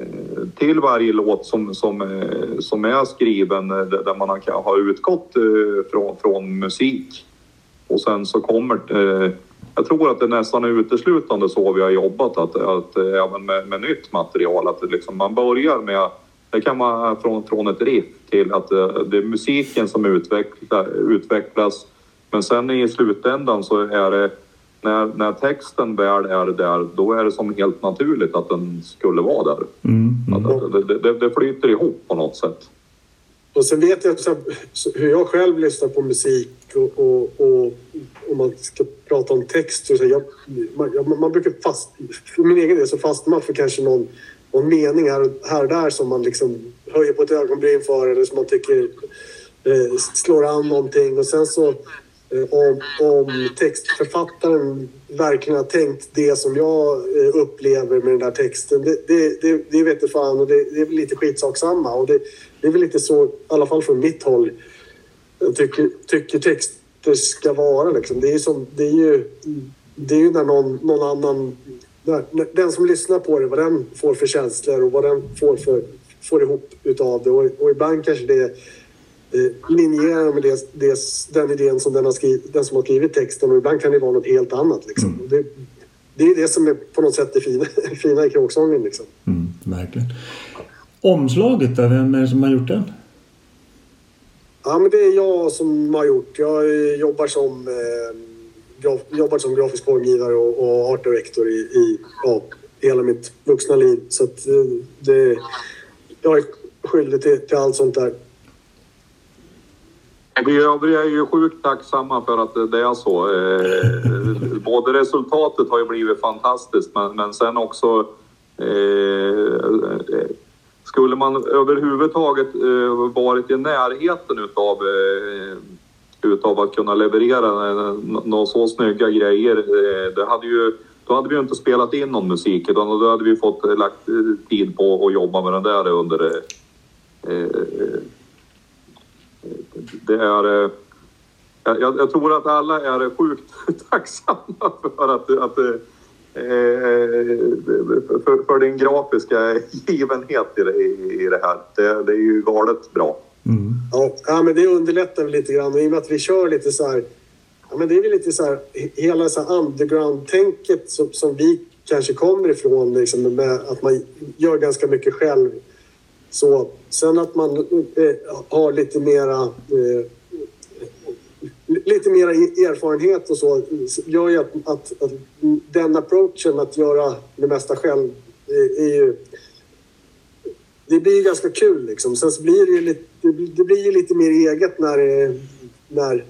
Eh, till varje låt som, som, eh, som är skriven eh, där man har utgått från, från musik. Och sen så kommer jag tror att det nästan är uteslutande så vi har jobbat, att, att även med, med nytt material, att liksom man börjar med, det kan vara från, från ett riff till att det är musiken som utveckla, utvecklas, men sen i slutändan så är det när, när texten väl är där, då är det som helt naturligt att den skulle vara där. Mm, mm. Att, det, det, det, flyter ihop på något sätt. Och sen vet jag så, hur jag själv lyssnar på musik och, och, och om man ska prata om text. Så jag, man, man brukar fast, för min egen del så fastnar man för kanske någon, någon mening här, här och där som man liksom höjer på ett ögonbryn för eller som man tycker eh, slår an någonting och sen så Eh, om, om textförfattaren verkligen har tänkt det som jag eh, upplever med den där texten, det, det, det, det vet fan och det, det är lite skitsaksamma. Och det, det är väl lite så, i alla fall från mitt håll, jag tycker, tycker texter ska vara. Liksom. Det, är som, det är ju det är ju när någon, någon annan... När, den som lyssnar på det, vad den får för känslor och vad den får, för, får ihop utav det. Och, och ibland kanske det eh, linjerar med det, det, den idén som den, har skrivit, den som har skrivit texten och ibland kan det vara något helt annat. Liksom. Mm. Det, det, är det som är på något sätt det fina, fina i kråksången. Liksom. Mm, verkligen. Omslaget då, vem är det som har gjort den? Ja, men det är jag som har gjort. Jag jobbar som, eh, graf, jobbat som grafisk formgivare och, och art director i, i ja, hela mitt vuxna liv. Så att, eh, det, jag är skyldig till, till allt sånt där. Vi övriga är ju sjukt tacksamma för att det är så. Eh, både resultatet har ju blivit fantastiskt men, men sen också eh, eh skulle man överhuvudtaget varit i närheten utav, eh, utav att kunna leverera några så snygga grejer. Eh, det hade ju, då hade vi ju inte spelat in någon musik utan då hade vi fått eh, lagt eh, tid på att jobba med den där under eh, det är... Jag, jag, tror att alla är sjukt tacksamma för att, att för, för din grafiska givenhet i det, i det här. Det, det är ju galet bra. Mm. Ja, men det underlättar lite grann och i och med att vi kör lite så här... Ja, men det är väl lite så här, hela så här underground-tänket som, som vi kanske kommer ifrån, liksom, med att man gör ganska mycket själv så, sen att man eh, har lite mera eh, lite mera e-, erfarenhet och så gör ju att, att, att, den approachen att göra det mesta själv är, är ju... Det blir ju ganska kul liksom. Sen så blir det ju lite, det blir ju lite mer eget när, när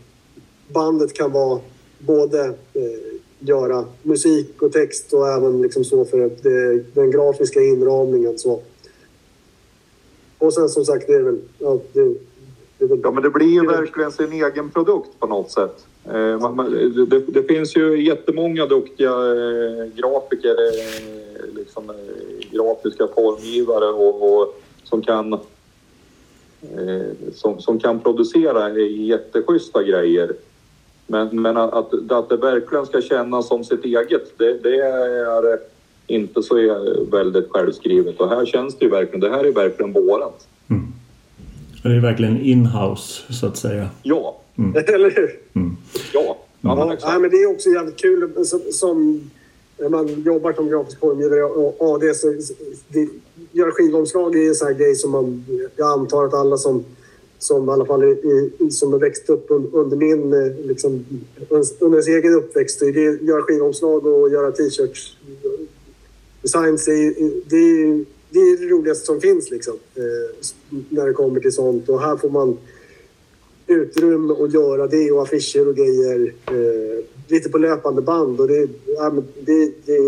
bandet kan vara både eh, göra musik och text och även liksom så för det, den grafiska inramningen. Så. Och sen som sagt, det är väl... Ja, det, det, väl, ja men det blir ju verkligen sin egen produkt på något sätt. Eh, man, man, det, det, finns ju jättemånga duktiga eh, grafiker, eh, liksom, eh, grafiska formgivare och, och, som kan eh, som, som kan producera jätteschyssta grejer. Men, men att, att det verkligen ska kännas som sitt eget, det, det är inte så väldigt självskrivet. Och här känns det ju verkligen, det här är verkligen vårat. Mm. Det är verkligen in-house så att säga. Ja. Mm. Eller hur? Mm. Ja. Ja, men, ja, men det är också jävligt kul som, som när man jobbar som grafisk formgivare och AD så det, göra skivomslag är en sån här grej som man, jag antar att alla som som i alla fall i, som har växt upp under min, eh, liksom, under sin egen uppväxt. Det göra skivomslag och göra t-shirts. Designs, är, det, är, det är det roligaste som finns liksom. Eh, när det kommer till sånt. Och här får man utrymme att göra det och affischer och grejer. Eh, Lite på löpande band och det, ja, det, det,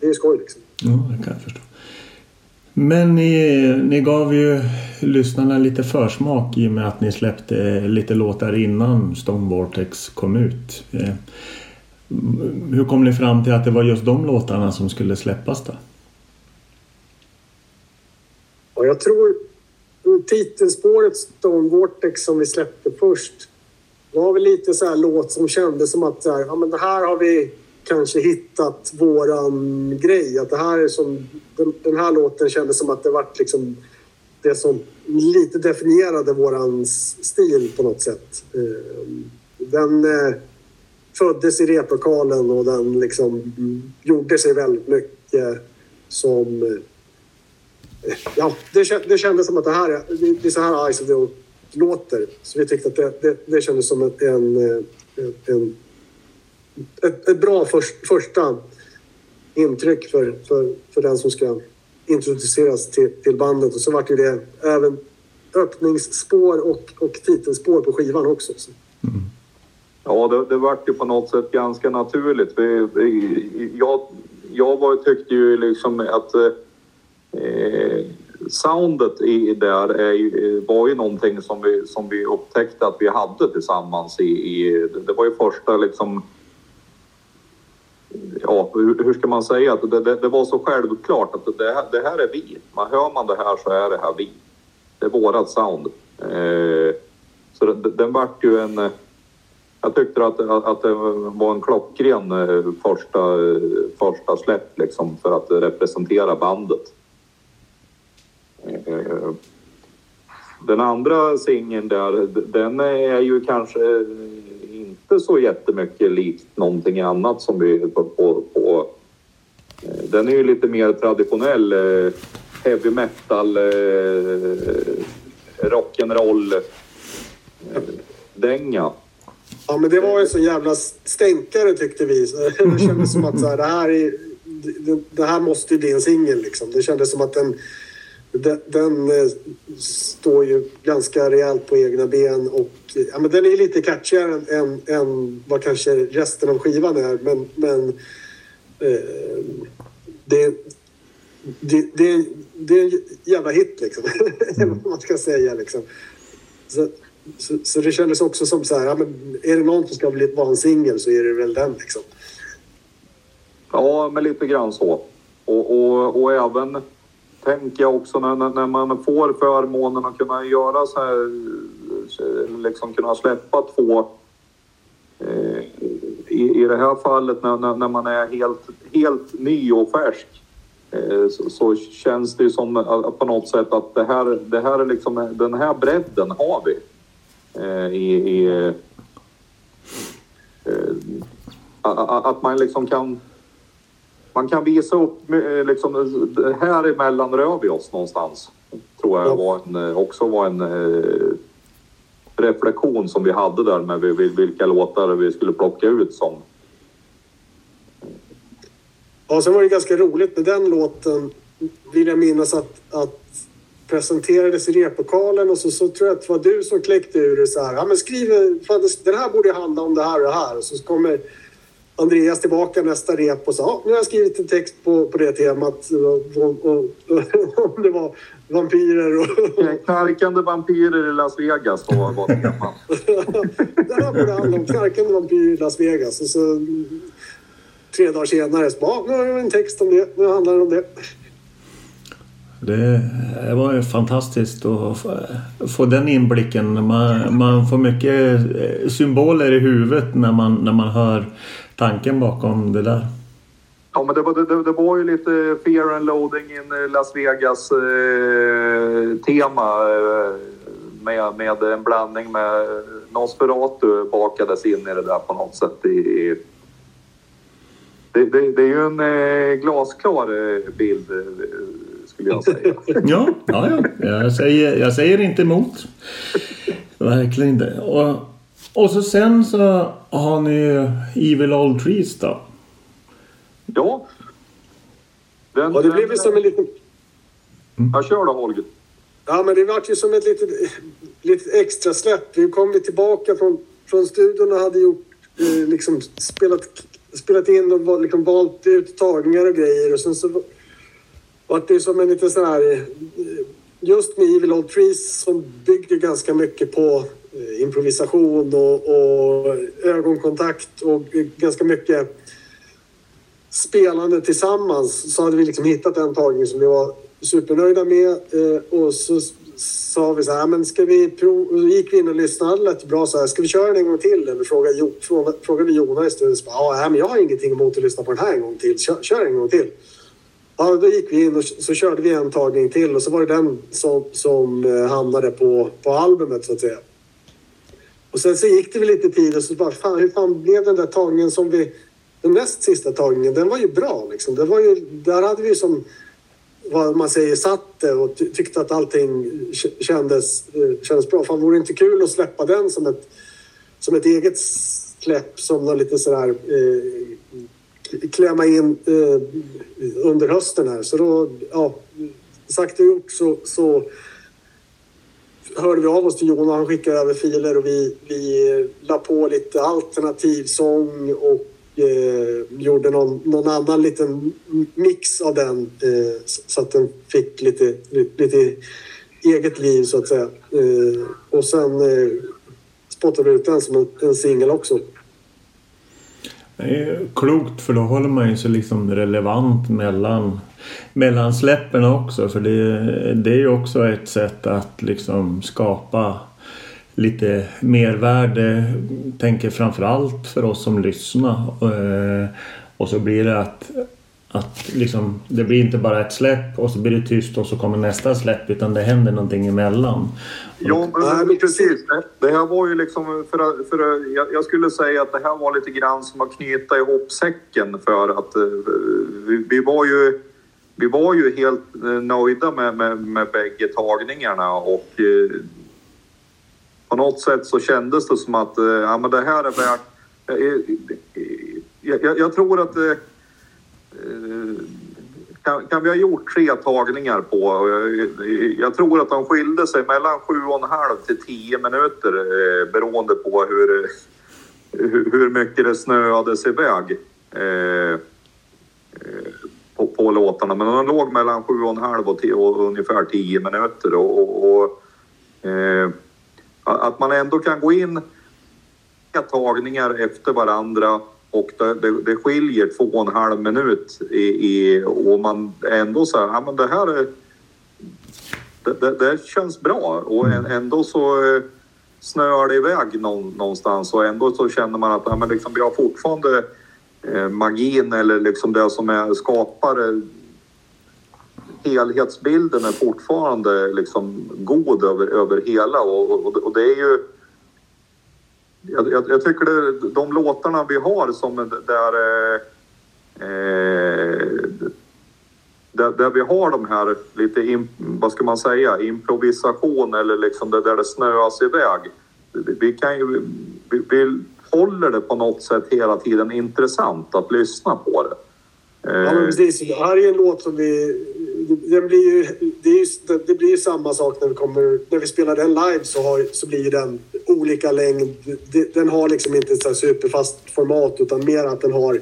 det är skoj liksom. Ja, det kan jag förstå. Men ni, ni gav ju lyssnarna lite försmak i och med att ni släppte lite låtar innan Stone Vortex kom ut. Eh, hur kom ni fram till att det var just de låtarna som skulle släppas då? Ja, jag tror titelspåret Stone Vortex som vi släppte först det var väl lite så här låt som kändes som att så här, ja, men det här har vi kanske hittat våran grej. Att det här är som, den, den här låten kändes som att det vart liksom det som lite definierade våran stil på något sätt. Ehm, den eh, föddes i replokalen och den liksom gjorde sig väldigt mycket som... Eh, ja, det, det kändes som att det här är, det är så här Ice of the låter. Så vi tyckte att det, det, det kändes som en, en, en ett, ett bra för, första intryck för, för, för den som ska introduceras till, till bandet. Och så vart ju det även öppningsspår och, och titelspår på skivan också. Mm. Ja, det, det vart ju på något sätt ganska naturligt. Vi, vi, jag, jag var, tyckte ju liksom att eh, soundet i där är, eh, var ju någonting som vi, som vi upptäckte att vi hade tillsammans i, i det var ju första liksom ja, hur, hur, ska man säga? Att det, det, det, var så självklart att det, det här är vi. Man hör man det här så är det här vi. Det är vårat sound. Eh, så det, den vart ju en... Jag tyckte att, att det var en klockren eh, första, eh, första släpp liksom för att representera bandet. Den andra singeln där, den är ju kanske inte så jättemycket likt någonting annat som vi på, på, på eh, den är ju lite mer traditionell eh, heavy metal, eh, rock'n'roll dänga. Ja men det var ju så jävla stänkare tyckte vi. Det kändes som att så här, det, här är, det, det här måste ju bli en singel liksom. Det kändes som att den den, den eh, står ju ganska rejält på egna ben och ja, men den är lite catchigare än, än, än vad kanske resten av skivan är. Men, men eh, det, det, det, det är en jävla hit liksom. Mm. vad man ska säga liksom. Så, så, så, det kändes också som så här, ja, men är det någon som ska bli, vara en singel så är det väl den liksom. Ja, men lite grann så. Och, och, och även tänker jag också när, när man får förmånen att kunna göra så här, liksom kunna släppa två eh, i, i det här fallet när, när, när, man är helt, helt ny och färsk eh, så, så, känns det som på något sätt att det här, det här är liksom, den här bredden har vi eh, i, i eh, att man liksom kan man kan visa upp eh, liksom, här emellan rör vi oss någonstans. Tror jag var en, eh, också var en eh, reflektion som vi hade där med vilka låtar vi skulle plocka ut som. Ja, sen var det ganska roligt med den låten. Vill jag minnas att, att presenterades i replokalen och så, så tror jag att det var du som kläckte ur det så här. Ja, men skriv, den här borde handla om det här och det här. Och så kommer Andreas tillbaka nästa rep och sa ja, nu har jag skrivit en text på, på det temat. Om det var vampyrer och... Knarkande vampyrer i Las Vegas var, var temat. det här borde handla om knarkande vampyrer i Las Vegas. Och så tre dagar senare så bara, nu har jag en text om det. Nu handlar det om det. Det, det var ju fantastiskt att få, få den inblicken. Man, man får mycket eh, symboler i huvudet när man, när man hör tanken bakom det där. Ja, men det var, det, det var ju lite fear and loading in Las Vegas eh, eh, med, med en blandning med Nosferatu bakades in i det där på något sätt. I, det, det, det är ju en eh, glasklar eh, bild eh, skulle jag säga. ja, ja, ja. Jag, säger, jag säger inte emot. Verkligen inte. Och, och så sen så har ni ju Evil Old Trees då. Ja. Den, ja, det blev ju som en liten... Mm. Jag kör då Holger. Ja, men det vart ju som ett litet, litet extra släpp. Vi kom tillbaka från, från studion och hade gjort, eh, liksom spelat, spelat in och liksom valt ut tagningar och grejer. Och sen så vart det som en liten sån här... Eh, just med Evil Old Trees som byggde ganska mycket på Eh, improvisation och, och ögonkontakt och ganska mycket spelande tillsammans så hade vi liksom hittat en tagning som vi var supernöjda med. Eh, och så sa vi så här, men ska vi prova... Gick vi in och lyssnade, det lät bra så här, ska vi köra den en gång till? Eller frågade, jo, frågade Jona i studion, ja, men jag har ingenting emot att lyssna på den här en gång till, kör, kör en gång till. Ja, då gick vi in och så körde vi en tagning till och så var det den som, som eh, hamnade på, på albumet så att säga. Och sen så gick det väl lite tid och så bara, fan, hur fan blev den där tagningen som vi... Den näst sista tagningen, den var ju bra liksom. Det var ju, där hade vi som vad man säger, satt det och tyckte att allting kändes, eh, kändes bra. Fan, vore det inte kul att släppa den som ett, som ett eget släpp som någon lite sådär eh, klämma in eh, under hösten här. Så då, ja, sagt och gjort så, så hörde vi av oss till Jonas. Han skickade över filer och vi, vi la på lite alternativsång och eh, gjorde någon, någon annan liten mix av den eh, så att den fick lite, lite, lite eget liv så att säga. Eh, och sen eh, spottade vi ut den som en, en singel också. Det är klokt för då håller man ju sig liksom relevant mellan, mellan släppen också. För det, det är ju också ett sätt att liksom skapa lite mervärde. Tänker framförallt för oss som lyssnar. Eh, och så blir det att, att liksom, det blir inte bara ett släpp och så blir det tyst och så kommer nästa släpp utan det händer någonting emellan. Men precis. Det här var ju liksom för, för jag skulle säga att det här var lite grann som att knyta ihop säcken för att eh, vi, vi var ju vi var ju helt eh, nöjda med, med, med bägge tagningarna och på något sätt så kändes det som att eh, ja, men det här är värt... Jag, jag, jag tror att. Eh, kan, kan, vi ha gjort tre tagningar på... Jag tror att de skilde sig mellan sju och en halv till tio minuter eh, beroende på hur, hur mycket det snöades iväg eh, på, på låtarna. Men de låg mellan sju och en halv och, och ungefär tio minuter. och, och, och eh, att man ändå kan gå in tagningar efter varandra och det, det, det skiljer två och en halv minut i, i, och man ändå säger ja men det här är, det, det, det känns bra. Och ändå så eh, snöar det iväg någonstans. Och ändå så känner man att ja, men liksom, vi har fortfarande eh, magin eller liksom det som är skapare helhetsbilden är fortfarande liksom god över, över hela. Och, och, och det är ju... Jag, jag, jag tycker det, de låtarna vi har som där, eh, där, där, vi har de här lite, in, vad ska man säga, improvisation eller liksom det där det snöas iväg. Vi, kan ju, vi, vi håller det på något sätt hela tiden intressant att lyssna på det. Ja, men precis. Det här är en låt som vi den blir ju, det, är ju, det blir ju samma sak när vi, kommer, när vi spelar den live så, har, så blir den olika längd. Den har liksom inte ett superfast format utan mer att den har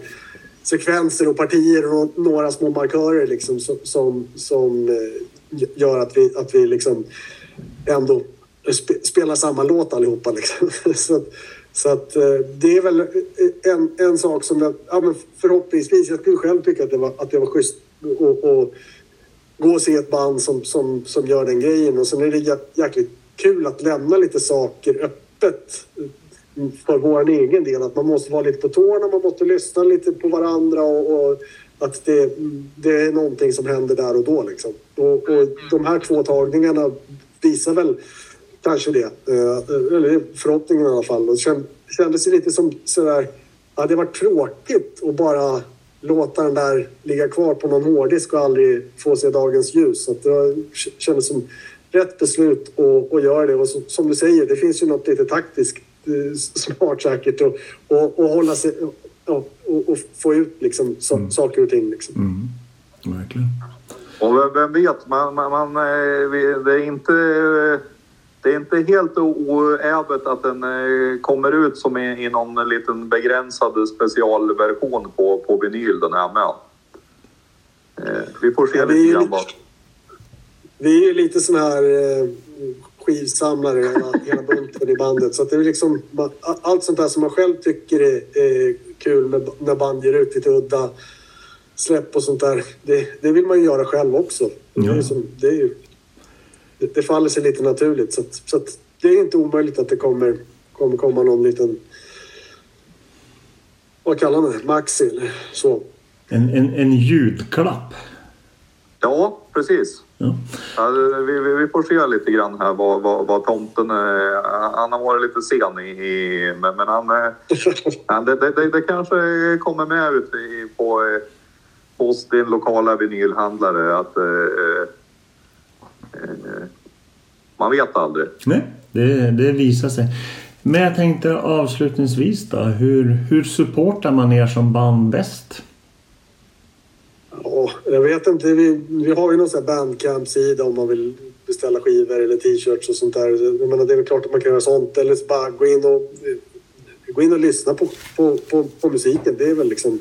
sekvenser och partier och några små markörer liksom som, som, som eh, gör att vi, att vi liksom ändå spelar samma låt allihopa. Liksom. så, så att eh, det är väl eh, en, en sak som jag, ja, men förhoppningsvis, jag skulle själv tycka att det var, att det var schysst och, och gå och se ett band som, som, som gör den grejen. Och sen är det jä- jäkligt kul att lämna lite saker öppet för vår egen del. Att man måste vara lite på tårna, man måste lyssna lite på varandra och, och att det, det är någonting som händer där och då. Liksom. Och, och de här två tagningarna visar väl kanske det. Eh, Eller förhoppningen i alla fall. Och känd, kändes det lite som sådär... Ja, det var tråkigt att bara låta den där ligga kvar på någon hårddisk och aldrig få se dagens ljus. Så att det kändes som rätt beslut att, att göra det. Och så, som du säger, det finns ju något lite taktiskt eh, smart säkert och, och, och hålla sig... Ja, och, och få ut liksom, så, saker och ting. Liksom. Mm. Verkligen. Och vem- vet, man, man, man, eh, vi- det är inte... Det är inte helt oävet att den eh, kommer ut som i, i någon liten begränsad specialversion på, på vinyl den här med. Eh, Vi får se Ja, det är lite ju grann lite- vad... Vi är ju lite sån här eh, skivsamlare hela, hela bunten i bandet. Så att det är liksom allt sånt där som man själv tycker är, är kul med, när band ger ut lite udda släpp och sånt där. Det, det vill man ju göra själv också. Det, är Ja. ju som, det, är ju, det, det faller sig lite naturligt. Så, att, så att det är inte omöjligt att det kommer, kommer komma någon liten... Vad kallar man det? Maxi eller så. En, en, en ljudklapp. Ja, precis. Ja. Ja, vi, vi, vi får se lite grann här vad, vad, vad tomten... Han har varit lite sen i... i men, men han... eh, han det, det, det, kanske kommer med ut i, på, eh, hos din lokala vinylhandlare att... eh, eh, man vet aldrig. Nej, det, det visar sig. Men jag tänkte avslutningsvis då. Hur, hur supportar man er som band bäst? Ja, jag vet inte. Vi, vi har ju någon bandcamp-sida om man vill beställa skivor eller t-shirts och sånt där. Jag menar, det är väl klart att man kan göra sånt. Eller så bara gå in och, gå in och lyssna på, på, på, på musiken. Det är väl liksom...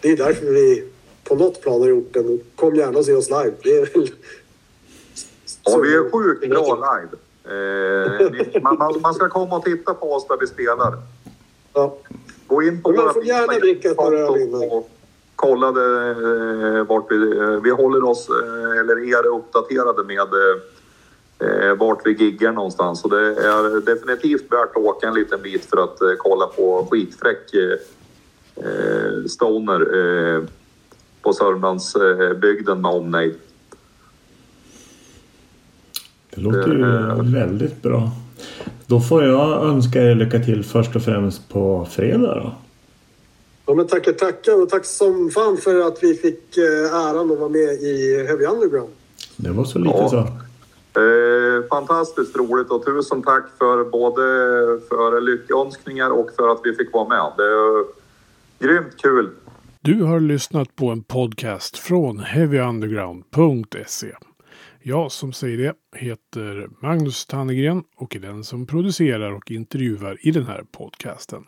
Det är därför vi på något plan har gjort den. Kom gärna och se oss live. Det är väl... Ja, vi är sjukt bra live. Eh, man, man, man ska komma och titta på oss där vi spelar. Ja. Gå in på Men man får gärna dricka ett par öl innan. och kolla det, eh, vart vi... Eh, vi håller oss, eh, eller er, uppdaterade med eh, eh, vart vi giggar någonstans. Så det är definitivt värt att åka en liten bit för att eh, kolla på skitfräck eh, stoner på Sörmlandsbygden med omnejd. Det låter ju väldigt bra. Då får jag önska er lycka till först och främst på fredag då. Ja, men tackar, tackar. Och tack som fan för att vi fick eh, äran att vara med i Heavy Underground. Det var så lite Ja. så. Eh, fantastiskt roligt och tusen tack för både för lyckönskningar och för att vi fick vara med. Det är grymt kul. Du har lyssnat på en podcast från heavyunderground.se. Jag som säger det heter Magnus Tannegren och är den som producerar och intervjuar i den här podcasten.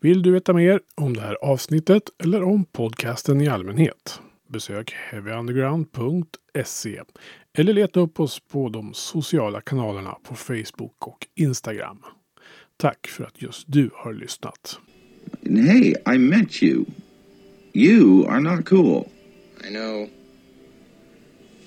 Vill du veta mer om det här avsnittet eller om podcasten i allmänhet? Besök heavyunderground.se eller leta upp oss på de sociala kanalerna på Facebook och Instagram. Tack för att just du har lyssnat. Hey, I met you. You are not cool. I know.